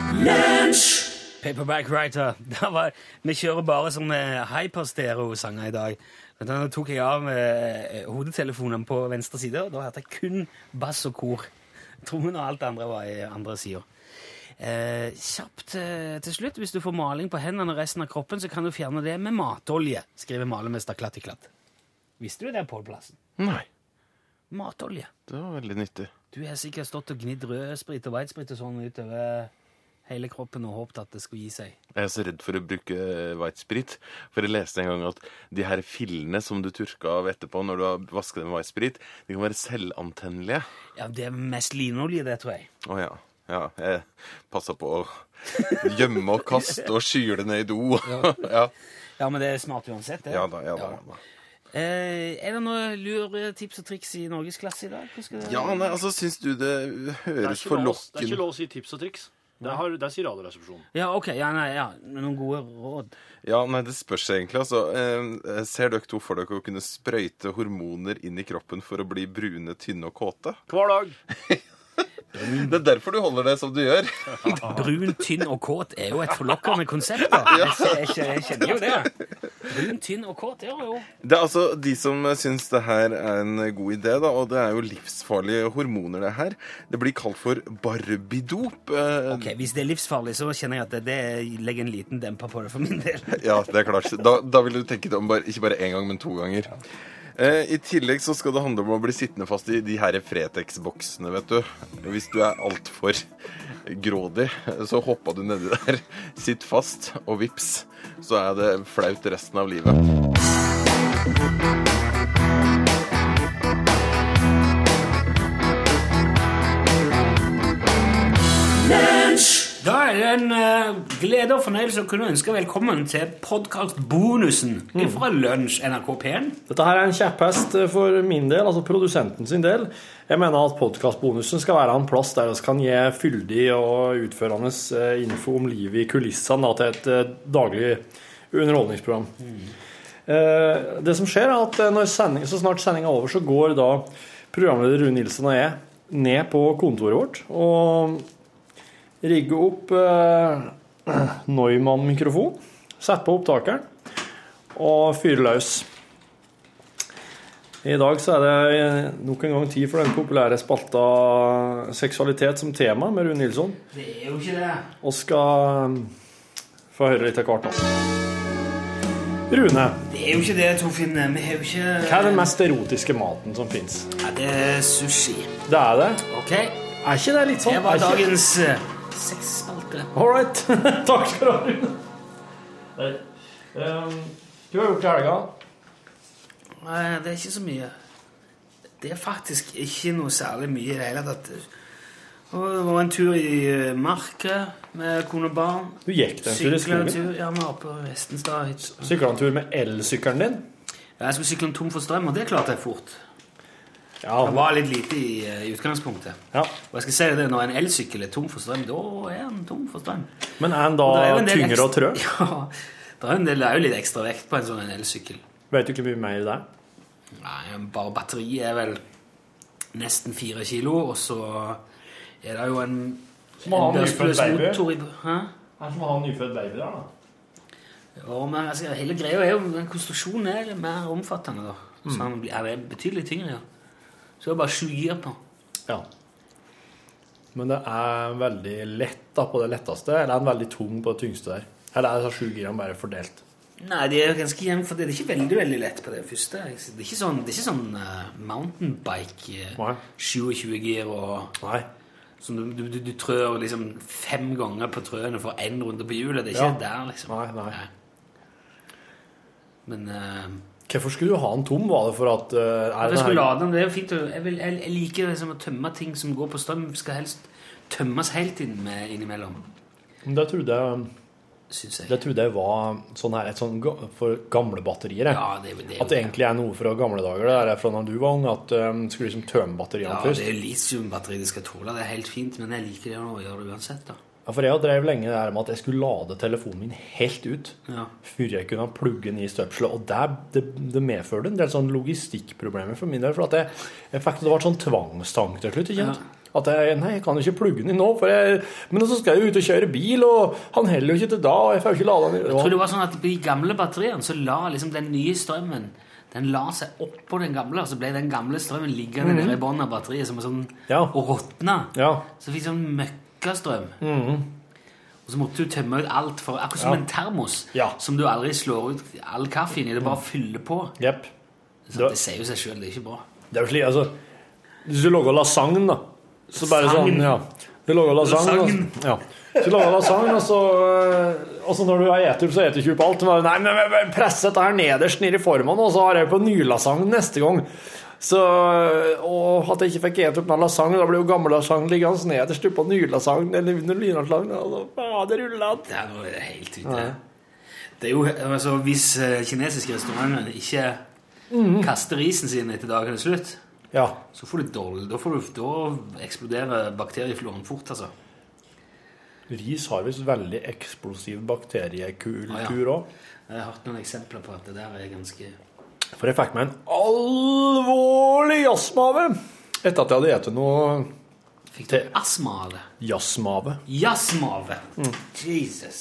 S1: Paperback Writer. Da var, vi kjører bare sånne hyperstereo-sanger i dag. Men Da tok jeg av eh, hodetelefonen på venstre side, og da hørte jeg kun bass og kor. Trommene og alt det andre var i andre sida. Eh, kjapt eh, til slutt, hvis du får maling på hendene og resten av kroppen, så kan du fjerne det med matolje, skriver malermester Klatt i Klatt. Visste du det, Pål Plassen?
S7: Nei,
S1: Matolje.
S7: det var veldig nyttig.
S1: Du har sikkert stått og gnidd rødsprit og hvitsprit og sånn utover hele kroppen og håpet at det skulle gi seg.
S7: Jeg er så redd for å bruke hvitsprit, for jeg leste en gang at de her fillene som du tørker av etterpå når du har vasket dem med hvitsprit, de kan være selvantennelige.
S1: Ja, Det er mest linolje, det, tror jeg.
S7: Å ja. Ja, jeg passer på å gjemme og kaste og skyle ned i do. ja.
S1: Ja, men det er smart uansett, det.
S7: ja da, ja da. ja da.
S1: Eh, er det noen lure tips og triks i norgesklasse i dag?
S7: Ja, nei, altså, syns du det høres
S2: lov, det er ikke lov å si tips og triks. Det, har, det sier Radioresepsjonen.
S1: Ja, ok. Ja, nei, ja. Noen gode råd.
S7: Ja, nei, det spørs egentlig, altså. Eh, ser dere to for dere å kunne sprøyte hormoner inn i kroppen for å bli brune, tynne og kåte?
S2: Hver dag.
S7: Det er derfor du holder det som du gjør.
S1: Brun, tynn og kåt er jo et forlokkende konsept. da. Jeg, jeg, jeg kjenner jo det. Brun, tynn og kåt, ja jo.
S7: Det er altså de som syns det her er en god idé, da, og det er jo livsfarlige hormoner, det her. Det blir kalt for barbidop. Eh,
S1: Ok, Hvis det er livsfarlig, så kjenner jeg at det, det legger en liten demper på det for min del.
S7: Ja, det er klart. Da, da vil du tenke det om bare, ikke bare én gang, men to ganger. Ja. I tillegg så skal det handle om å bli sittende fast i de her Fretex-boksene, vet du. Hvis du er altfor grådig, så hoppa du nedi der. Sitt fast, og vips, så er det flaut resten av livet.
S1: Da er det en eh, glede og fornøyelse å kunne ønske velkommen til podkastbonusen fra Lunsj NRK P1.
S2: Dette her er en kjepphest for min del, altså produsenten sin del. Jeg mener at podkastbonusen skal være en plass der vi kan gi fyldig og utførende eh, info om livet i kulissene til et eh, daglig underholdningsprogram. Eh, Det som skjer, er at eh, når sending, så snart sendinga er over, så går da programleder Rune Nilsen og jeg ned på kontoret vårt og rigger opp eh, Neumann-mikrofon, sette på opptakeren og fyre løs. I dag så er det eh, nok en gang tid for den populære spalta seksualitet som tema med Rune Nilsson.
S1: Det er jo ikke det.
S2: Og skal um, få høre litt av hvert. Rune,
S1: Det er jo ikke det, Torfinn. Vi har jo ikke
S2: hva er den mest erotiske maten som fins?
S1: Ja, Det er sushi.
S2: Det er det.
S1: Ok?
S2: Er ikke det litt sånn?
S1: Det var dagens uh, spalter.
S2: All right. Takk skal du ha, Rune. Um, du har gjort det i helga.
S1: Nei, det er ikke så mye. Det er faktisk ikke noe særlig mye i det hele tatt. Det var en tur i eh, marka med kone og barn.
S2: Du gikk den tur i
S1: en
S2: skogen.
S1: tur, ja, vi var på Vestenstad.
S2: Sykla en tur med elsykkelen din.
S1: Ja, jeg skulle sykle en tom for strøm, og det klarte jeg fort.
S2: Ja,
S1: Det var litt lite i, eh, i utgangspunktet.
S2: ja.
S1: Og jeg skal si det, når en elsykkel er tom for strøm, da er den tom for strøm.
S2: Men er den da
S1: Og er
S2: tyngre og trø?
S1: Ja, det er en del, det er jo litt ekstra vekt på en sånn elsykkel.
S2: Vet du ikke mye mer er?
S1: Nei, bare batteriet er vel nesten fire kilo, og så er det jo en,
S2: Som å ha en nyfødt baby.
S1: Hæ?
S2: Det er som å ha en nyfødt baby der, da.
S1: Ja, men altså, hele greia er jo den konstruksjonen er mer omfattende, da. Så
S2: Mm.
S1: han er betydelig tyngre, ja. Så det er bare sju gir på.
S2: Ja. Men det er veldig lett da på det letteste, eller er den veldig tung på det tyngste der? Eller er disse sju girene bare fordelt?
S1: Nei, de er ganske jevne, for det er ikke veldig veldig lett på det første. Det er ikke sånn, det er ikke sånn uh, mountainbike bike
S2: Nei.
S1: 27 gir og
S2: Nei.
S1: som du, du, du, trør liksom fem ganger på trøene for én runde på hjulet. Det er ikke
S2: Ja.
S1: der, liksom.
S2: Nei, nei.
S1: Men eh,
S2: Hvorfor skulle du ha den tom? Var det for at uh, er
S1: jeg skulle lade den. Det er jo fint. Jeg, vil, jeg, jeg liker liksom å tømme ting som går på strøm. Skal helst tømmes helt inn med, innimellom,
S2: Det trodde jeg,
S1: Synes jeg.
S2: det trodde jeg var sånn her, et sånn for gamle batterier. jeg.
S1: Ja, det, det
S2: At det egentlig er noe fra gamle dager. Det er fra da du var ung, at um, skulle liksom tømme batteriene
S1: Ja,
S2: først.
S1: det er litiumbatteri de skal tåle. Det er helt fint, men jeg liker det å gjøre det uansett. da.
S2: Ja, for jeg drev lenge det her med at jeg skulle lade telefonen min helt ut
S1: Ja.
S2: før jeg kunne plugge den i støpselet. Og det, det, det medførte en del sånn logistikkproblemer for min del. For at jeg, jeg fikk det var sånn tvangstank til slutt. ikke sant? At jeg, nei, jeg kan jo ikke plugge den i nå, jeg, men så skal jeg jo ut og kjøre bil, og han heller jo ikke til da, og jeg får jo ikke lada den.
S1: Jeg tror det var sånn at på de gamle batteriene så la liksom den nye strømmen den la seg oppå den gamle, og så ble den gamle strømmen liggende der i bunnen av batteriet som en sånn,
S2: Ja.
S1: og råtna.
S2: Ja.
S1: Så fikk sånn møkkastrøm. Og så måtte du tømme ut alt, for, akkurat som
S2: Ja.
S1: en termos
S2: Ja.
S1: som du aldri slår ut all kaffen i. Det bare fyller på.
S2: Yep.
S1: Så det sier jo seg sjøl, det er ikke bra.
S2: Det er jo slik, altså Hvis du lager lasagne, da Så bare
S1: Lasagne.
S2: sånn, ja Du lager lasagne,
S1: Lasagne.
S2: altså. ja. Så du lager lasagne, og så Og så når du har opp, så eter du ikke opp alt Bare, Nei, men press dette her nederst nede i formen Og så har jeg på nylasagne neste gang Så, og at jeg ikke fikk spist opp lasagne Da ble jo gammel lasagne liggende nederst på ny lasagne Eller under nylasagne Og så, ja, det
S1: jo helt ute. Det er jo, altså, hvis eh, kinesiske restauranter ikke kaster risen sin etter dagen er slutt,
S2: Ja.
S1: så får du dårlig Da, får du, da eksploderer bakteriefloren fort, altså.
S2: Ris har visst veldig eksplosiv bakteriekultur òg.
S1: Jeg har hørt noen eksempler på at det der er ganske
S2: For jeg fikk meg en alvorlig jazzmave etter at jeg hadde spist noe
S1: Fikk du astma av det?
S2: jazzmave.
S1: Jazzmave! Jesus.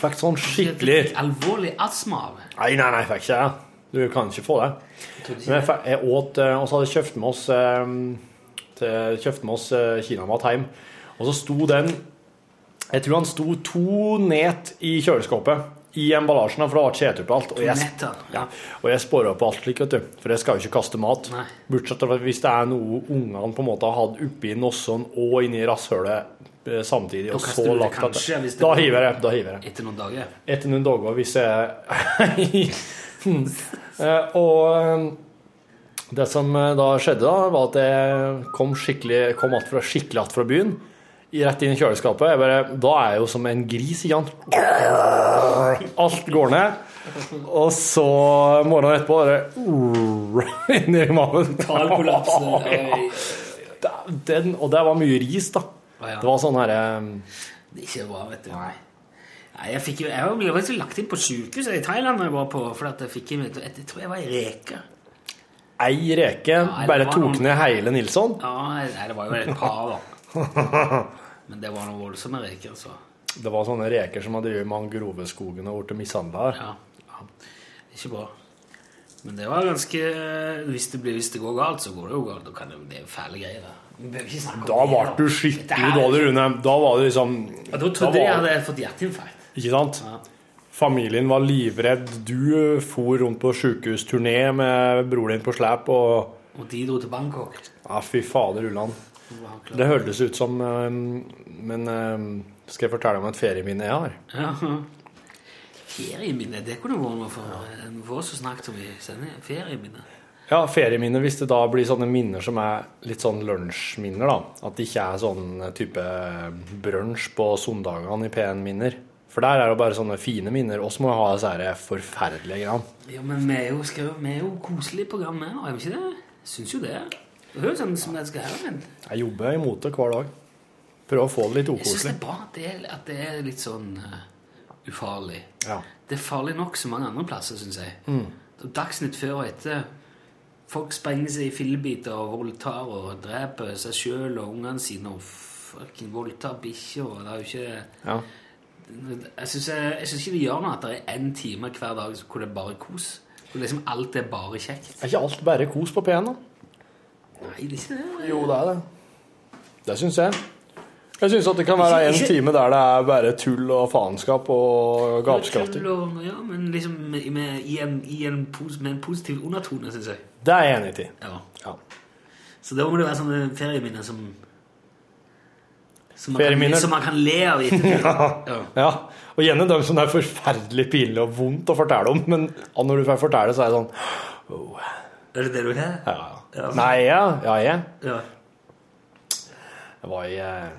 S2: Fikk sånn skikkelig
S1: fikk Alvorlig astma av det.
S2: Nei, nei, nei, fikk ikke det. Du kan ikke få det. Men jeg, fikk- jeg åt eh, Og så hadde jeg kjøpt med oss eh, til, kjøpt med oss eh, kinamat hjem. Og så sto den Jeg tror han sto to net i kjøleskapet i emballasjen, for det var spist og alt. Og jeg,
S1: ja.
S2: og jeg spårer opp alt slik, vet du. For jeg skal jo ikke kaste mat.
S1: Nei.
S2: Bortsett fra hvis det er noe ungene på en måte har hatt oppi nossen og inni rasshølet eh, samtidig. Og så lagt
S1: kanskje, hvis det
S2: Da hiver jeg. Da hiver jeg
S1: Etter noen dager.
S2: etter noen dager hvis jeg Eh, Og eh, det som da skjedde, da, var at jeg kom, skikkelig, kom att fra, skikkelig att fra byen. Rett inn i kjøleskapet. Bare, da er jeg jo som en gris, ikke sant? Alt går ned. Og så morgenen etterpå bare Inni i magen.
S1: Total kollaps.
S2: Den, og det var mye ris, da. Det var sånn herre
S1: Det er ikke bra, vet du. Nei. Nei, jeg fikk jeg ble faktisk lagt inn på sykehuset i Thailand jeg var på, for at jeg fikk jeg tror jeg var i reke.
S2: ei reke.
S1: Ja,
S2: Bare tok
S1: noen-
S2: ned hele Nilsson.
S1: Ja, nei, det var jo et par da. Men det var noen voldsomme reker, så.
S2: Det var sånne reker som hadde drevet i mangroveskogen og blitt mishandla her.
S1: Ja, ja. Ikke bra. Men det var ganske Hvis det, blir, hvis det går galt, så går det jo galt. Da kan det, det er jo fæle greier. da.
S2: Ble du skikkelig dårlig, Rune. Da var det liksom
S1: Ja, da trodde
S2: da
S1: jeg hadde fått hjerteinfarkt.
S2: Ikke sant?
S1: Ja.
S2: Familien var livredd. Du for rundt på sjukehusturné med broren din på slep og
S1: Og de dro til Bangkok.
S2: Ja, fy fader ulland. Det hørtes ut som eh, Men eh, skal jeg fortelle om et ferieminne jeg har?
S1: Ja. Ferieminne, det kunne vært noe for, for oss som snakket om i sendingen. Ferieminne.
S2: Ja, ferieminner hvis det da blir sånne minner som er litt sånn lunsjminner, da. At det ikke er sånn type brunsj på søndagene i P1-minner. For der er det bare sånne fine minner. Oss må jo ha disse forferdelige greiene.
S1: Ja, men vi er jo, jo- jo koselige program programmet, er vi ikke det? Syns jo det. Det høres ut som jeg skal her, men
S2: Jeg jobber imot det hver dag. Prøver å få det litt
S1: jeg syns det er bra det er, at det er litt sånn uh, ufarlig.
S2: Ja.
S1: Det er farlig nok så mange andre plasser, syns jeg.
S2: Mm.
S1: Dagsnytt før og etter. Folk sprenger seg i fillebiter og voldtar og dreper seg sjøl og ungene sine og fucking voldtar bikkjer. og Det er jo ikke
S2: Ja.
S1: Jeg syns ikke det gjør noe at det er én time hver dag hvor det er bare kos. Hvor liksom alt er bare kjekt.
S2: Er ikke alt bare kos på P1, da?
S1: Nei, det er ikke det.
S2: Jo, det er det. Det syns jeg. Jeg syns det kan være en time der det er bare tull og faenskap og gapskratting.
S1: Ja, men liksom med, med, i en, i en, med en positiv undertone, syns jeg.
S2: Det er jeg enig i.
S1: Ja.
S2: Ja.
S1: Så da må det være sånne ferieminner som som man, kan, som man kan le av ja.
S2: Ja, og gjerne dem som det er forferdelig pinlig og vondt å fortelle om, men når du får fortelle, så er det sånn
S1: Er det det du har?
S2: ja.
S1: Ja.
S2: Nei, ja, ja, jeg.
S1: Ja.
S2: Jeg var i eh,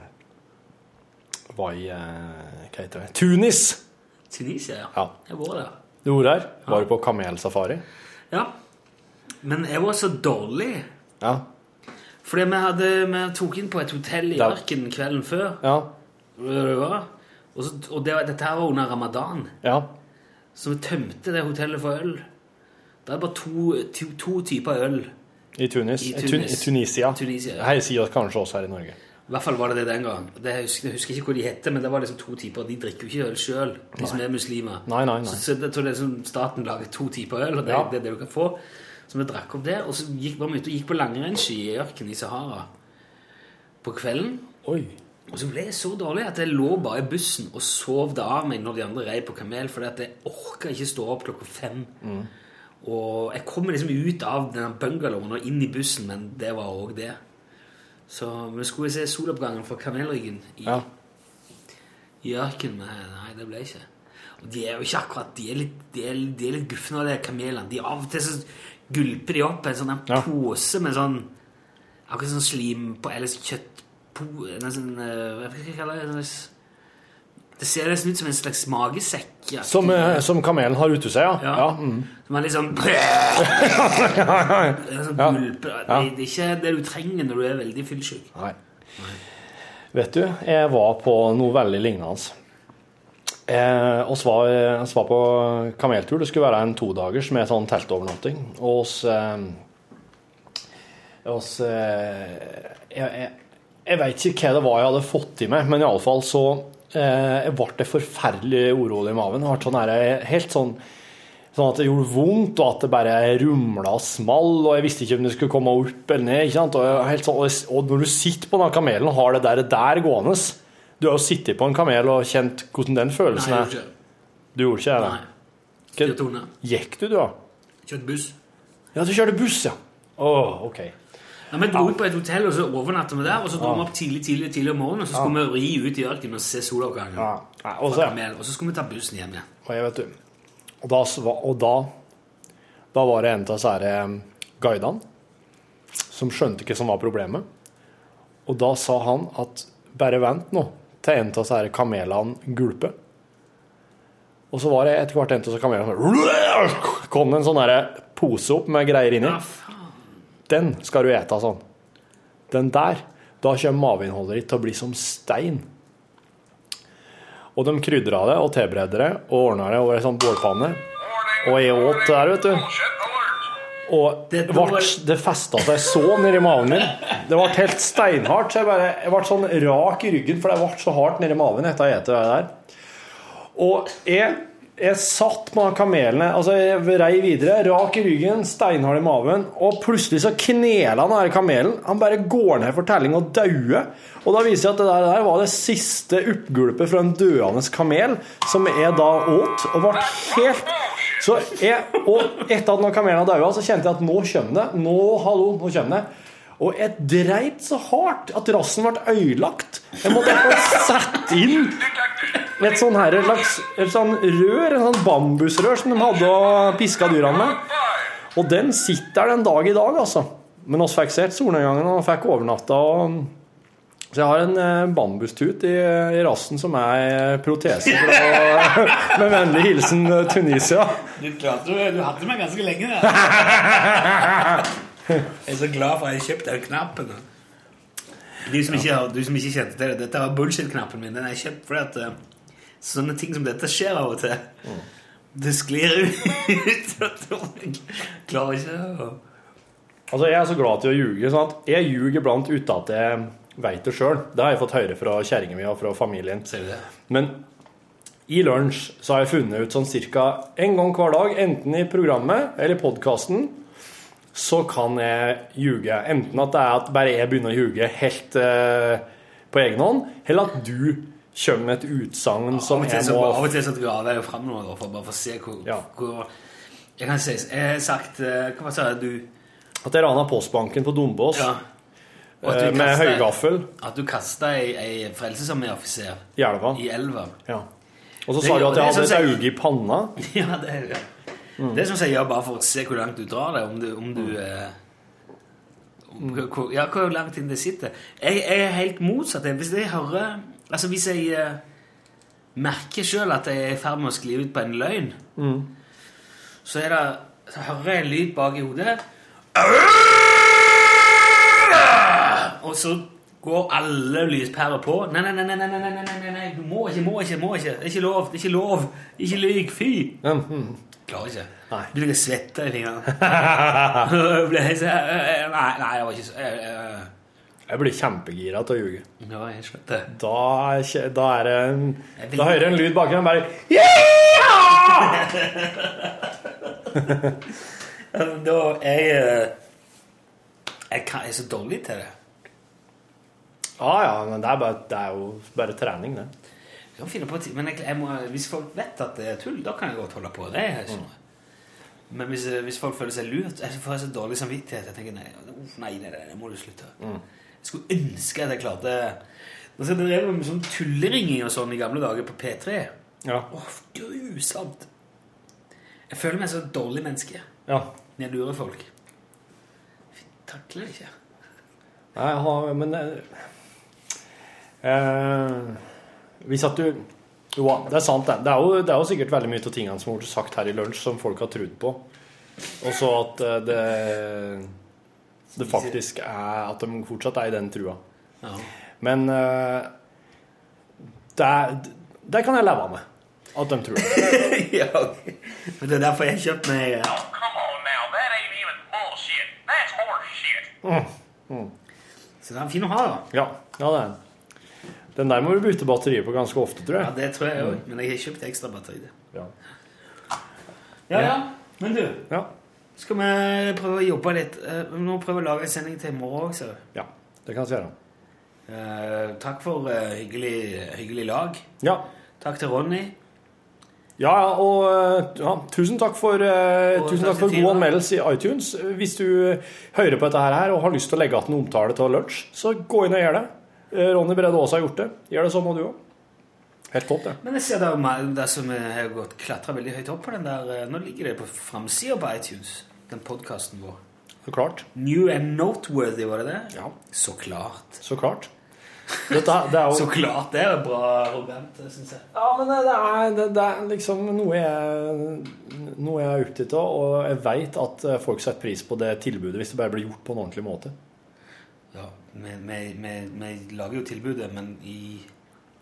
S2: var i eh, Hva heter det? Tunis!
S1: Tunisia, ja.
S2: Ja.
S1: Jeg var der.
S2: Du var der? Var du på kamelsafari?
S1: Ja. Men jeg var så dårlig.
S2: Ja.
S1: Fordi vi, hadde, vi tok inn på et hotell i
S2: Ja.
S1: Ørken kvelden før.
S2: Ja.
S1: Det var. Og, så, og det, dette her var under ramadan.
S2: ja.
S1: Så vi tømte det hotellet for øl. Det er bare to, to, to typer øl.
S2: I Tunis.
S1: I
S2: I, Tun I Tunisia.
S1: Tunisia.
S2: Her sier det kanskje også her i Norge.
S1: I hvert fall var det det den gang. Det, jeg, husker, jeg husker ikke hva de hette, men det var liksom to typer. De drikker jo ikke øl sjøl, de som er muslimer.
S2: Nei, nei, nei.
S1: Så, så jeg tror det er som staten lager to typer øl, og det,
S2: Ja.
S1: det er det du kan få. Så vi drakk opp det, og så gikk vi ut og gikk på langrennsski i ørkenen i Sahara på kvelden.
S2: Oi.
S1: Og så ble jeg så dårlig at jeg lå bare i bussen og sov det av meg når de andre rei på kamel, fordi at jeg orka ikke stå opp klokka fem. Og jeg kom liksom ut av den bungalowen og inn i bussen, men det var òg det. Så vi skulle se soloppgangen fra kamelryggen i,
S2: Ja.
S1: i ørkenen. Nei, det ble ikke. Og de er jo ikke akkurat De er litt, de er, de er litt gufne, de kamelene. De Av og til så gulper de opp en sånn en
S2: Ja.
S1: pose med sånn Akkurat sånn slim på Eller kjøttpo... En sånn eh, Hva skal jeg kalle det? Det ser nesten ut som en slags magesekk.
S2: Som, eh, som kamelen har ute seg, ja.
S1: Ja.
S2: ja. mm.
S1: Som er litt sånn Det sånn gulpe.
S2: Ja.
S1: Det, det er ikke det du trenger når du er veldig fyllesyk.
S2: Nei. Vet du, jeg var på noe veldig lignende. Eh, oss var, var på kameltur. Det skulle være en todagers med sånn teltovernatting. Og oss, eh, oss eh, jeg, jeg, jeg vet ikke hva det var jeg hadde fått i meg, men iallfall så eh, jeg ble det forferdelig urolig i maven. Jeg ble sånn her, helt sånn Sånn at det gjorde vondt, og at det bare rumla og small, og jeg visste ikke om det skulle komme opp eller ned. ikke sant? Og, helt sånn, og- når du sitter på den kamelen og har det der, der gående Du har jo sittet på en kamel og kjent hvordan den følelsen
S1: Nei,
S2: er.
S1: ikke.
S2: Du gjorde ikke det?
S1: Nei.
S2: Gikk du, du, da?
S1: Kjørte buss.
S2: Ja, du kjørte buss, ja. Å, OK.
S1: Ja, vi dro på et hotell, og så overnatta vi der. Og så dro vi opp tidlig tidlig, tidlig om morgenen, og så skulle vi ri ut i ørkenen og se soloppgangen.
S2: Ja. Nei, og så-
S1: Og så skulle vi ta bussen hjem igjen.
S2: Og jeg vet du Og da, og da, da var det en av her, eh, guidene som skjønte ikke som var problemet. Og da sa han at bare vent nå til en av disse kamelene gulper. Og så var det etter hvert en av kamelene som kom en sånn pose opp med greier inni. Den skal du ete sånn. Den der, da kommer maveinnholdet ditt til å bli som stein. Og de krydra det og tilberedte det og ordna det over ei sånn bålpanne. Og jeg åt det der, vet du. Og det, ble, det festa seg så nedi maven min. Det ble helt steinhardt. Så jeg, bare, jeg ble sånn rak i ryggen, for det ble så hardt nedi maven etter å ha spist det der. Og jeg, jeg satt på kamelene. altså jeg rei videre, rak i ryggen, steinhard i maven, og plutselig så knela her kamelen. Han bare går ned for telling og dauer. Og da viser jeg at det der, der var det siste oppgulpet fra en døende kamel, som jeg da åt, og ble helt så jeg, og etter at når kamelen daua, så kjente jeg at nå kommer det. Nå, hallo, nå kommer det. Og jeg dreit så hardt at rassen ble ødelagt. Jeg måtte sette inn et sånn her, et slags et sånn rør, en sånn bambusrør som de hadde å piska dyrene med. Og den sitter den dag i dag, altså. Men oss fikk sett solnedgangen og fikk overnatta. Og... Så jeg har en eh, bambustut i, i rassen som er protese. Fra, med vennlig hilsen eh, Tunisia.
S1: Du klarte. Du hadde meg ganske lenge da. Jeg er så glad for at jeg kjøpte den knappen. Du som ikke, du som ikke kjente til det, dette var bullshit-knappen min. Den er kjøpt fordi at eh, sånne ting som dette skjer av og til. Det sklir ut. Klarer ikke å
S2: Altså, Jeg er så glad til å ljuge. sånn Jeg ljuger blant uten at jeg veit det sjøl. Det har jeg fått høre fra kjerringa mi og fra familien.
S1: Ser du det?
S2: Men i lunsj så har jeg funnet ut sånn cirka en gang hver dag, enten i programmet eller i podkasten, så kan jeg ljuge. Enten at det er at bare jeg begynner å ljuge helt uh, på egen hånd, eller at du kommer med et utsagn
S1: ja,
S2: som
S1: er
S2: må
S1: av og til så graver jeg jo fram noe for bare for å se hvor,
S2: Ja.
S1: hvor Jeg kan si Jeg har sagt eh, Hva sa? Du
S2: At jeg rana postbanken på Dombås
S1: Ja.
S2: Eh,
S1: du
S2: med høygaffel
S1: At du kasta ei, ei frelsesarmé-offiser
S2: i elva.
S1: i elva.
S2: Ja. Og så sa du at jeg hadde et
S1: som-
S2: auge i panna.
S1: Ja, det er det.
S2: Mm.
S1: Det som jeg gjør bare for å se hvor langt du drar det. Om du, om du eh, om,
S2: Mm.
S1: hvor, Ja, hvor langt inn det sitter. Jeg, jeg er helt motsatt. Hvis jeg hører Altså, hvis jeg eh, merker sjøl at jeg er i ferd med å skli ut på en løgn,
S2: mm.
S1: så, det, så hører jeg en lyd bak i hodet. Og så går alle lyspærer på. Nei, nei, nei, nei, nei, nei, nei, nei, nei, nei, nei. du må ikke, må ikke, må ikke. Det er ikke lov. det er Ikke lov. Ikke lyv. Fy.
S2: Mm, mm.
S1: Klarer ikke.
S2: Nei.
S1: blir å svette i fingrene. nei, nei, det var ikke så
S2: jeg blir kjempegira til å ljuge.
S1: Ja, jeg skjønte.
S2: Da da er det en,
S1: Jeg
S2: Da hører jeg en lyd baki meg bare yeah!
S1: Da er jeg Jeg kan- jeg er så dårlig til det.
S2: Ja, ja, men det er, bare, det er jo bare trening, det.
S1: Jeg kan finne på men jeg, jeg må, hvis folk vet at det er tull, da kan jeg godt holde på. Det er ikke noe. Men hvis, hvis folk føler seg lurt Jeg får så dårlig samvittighet. Jeg tenker nei, nei, nei, nei, det må du slutte. Jeg skulle ønske at jeg klarte skal det drev med sånn tulleringing og sånn i gamle dager på P3.
S2: Ja.
S1: Åh, grusomt. Jeg føler meg som et dårlig menneske
S2: ja.
S1: når jeg lurer folk. Jeg takler det ikke.
S2: Nei, jeg har, men eh, eh, Hvis at du Jo, det er sant, det. Det er, jo, det er jo sikkert veldig mye av tingene som har blitt sagt her i lunsj, som folk har trodd på. Og så at eh, det, det faktisk er At de fortsatt er i den trua.
S1: Ja.
S2: Men uh, det, det kan jeg leve med. At de tror det.
S1: ja. Men det er derfor jeg har kjøpt meg eh,
S5: Oh, come on now. That ain't even bullshit. That's horse shit.
S1: Så den er fin å ha, da.
S2: Ja, ja, det er den. Den der må du bytte batteriet på ganske ofte, tror jeg.
S1: Ja, det tror jeg òg. Men jeg har kjøpt ekstra batteri.
S2: Ja.
S1: Ja, ja. Men du,
S2: Ja.
S1: Skal vi prøve å jobbe litt? Eh, Vi må prøve å lage en sending til i morgen også.
S2: ja, det kan vi gjøre.
S1: Uh, takk for uh, hyggelig, hyggelig lag.
S2: Ja.
S1: Takk til Ronny.
S2: Ja, og ja, tusen takk for, tusen
S1: takk
S2: takk for god anmeldelse i iTunes. Hvis du hører på dette her og har lyst til å legge igjen en omtale til lunsj, så gå inn og gjør det. Ronny Brede Aas har gjort det. Gjør det så må du òg. Helt topp, det.
S1: Men jeg ser det, det som har gått klatra veldig høyt opp på den der Nå ligger det på framsida på iTunes, den podkasten vår.
S2: Så klart.
S1: New and Noteworthy, var det det?
S2: Ja,
S1: Så klart.
S2: så klart. Dette, det er jo
S1: Så klart. Det er bra arrogant, syns jeg.
S2: Ja, men det er, det, det er liksom noe jeg, noe jeg er opptatt av, og jeg veit at eh, folk setter pris på det tilbudet hvis det bare blir gjort på en ordentlig måte.
S1: Ja, vi, vi, vi, vi lager jo tilbudet, men i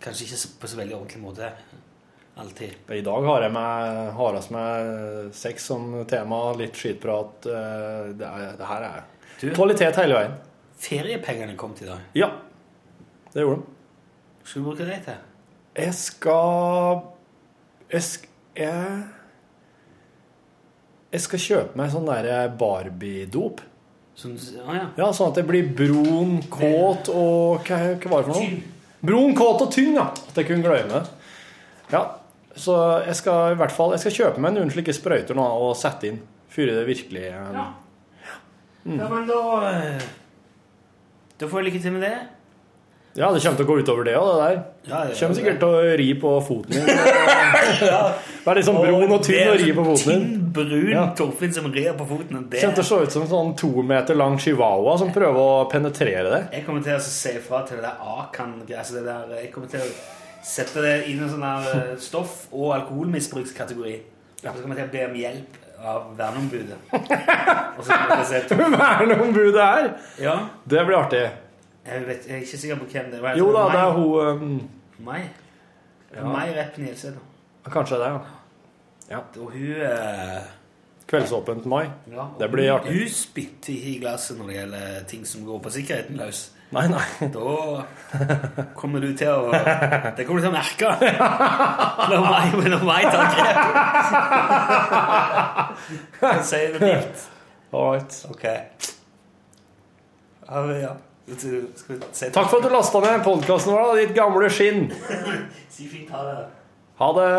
S1: kanskje ikke på så veldig ordentlig måte. Alltid.
S2: I dag har jeg med, har med sex som tema, litt skitprat. eh, Det, er, det her er
S1: Du?
S2: kvalitet hele veien.
S1: Feriepengene kom til i dag.
S2: Ja, det gjorde de.
S1: Skal du bruke det til?
S2: Jeg skal Jeg skal jeg, jeg skal kjøpe meg sånn der Barbie-dop.
S1: Sånn, ah, ja.
S2: Ja, sånn at det blir brun, kåt og Hva, hva var det for noe? Brun, kåt og tynn, ja. At jeg kunne glemme det. Ja, så jeg skal i hvert fall Jeg skal kjøpe meg noen slike sprøyter nå og sette inn. Før det virkelig eh,
S1: Ja. ja, men da eh, Da får jeg lykke til med det.
S2: Ja, det kommer til å gå utover det òg, det der.
S1: Ja, det
S2: Det kommer sikkert til å ri på foten din. Være litt sånn brun og tynn og ri på foten din.
S1: Tynn, brun
S2: Ja.
S1: Torfinn som rir på foten. Det
S2: Det kommer til å se ut som en sånn to meter lang chihuahua som prøver å penetrere det.
S1: Jeg kommer til å si ifra til det der Akan altså det der, Jeg kommer til å sette det inn i en sånn eh, stoff- og alkoholmisbrukskategori. Og så kommer jeg til å be om hjelp av verneombudet.
S2: Verneombudet her!
S1: Ja,
S2: Det blir artig.
S1: jeg, vet, jeg er ikke sikker på hvem det var.
S2: Jo da, det er hun um,
S1: Mai. Mai Repp Nielsen.
S2: Kanskje det, ja.
S1: Og hun uh...
S2: Kveldsåpent mai.
S1: ja,
S2: Det blir artig.
S1: Hun spytter i glasset når det gjelder ting som går på sikkerheten løs.
S2: Nei, nei.
S1: Da kommer du til å Det kommer du til å merke når meg, når meg tar grep. Jeg si det mildt.
S2: All right.
S1: Ok. Ja, men ja. Skal vi si
S2: Takk for at du lasta ned podkasten vår, ditt gamle skinn.
S1: Si fint ha det.
S2: Ha det.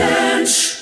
S1: Lunsj!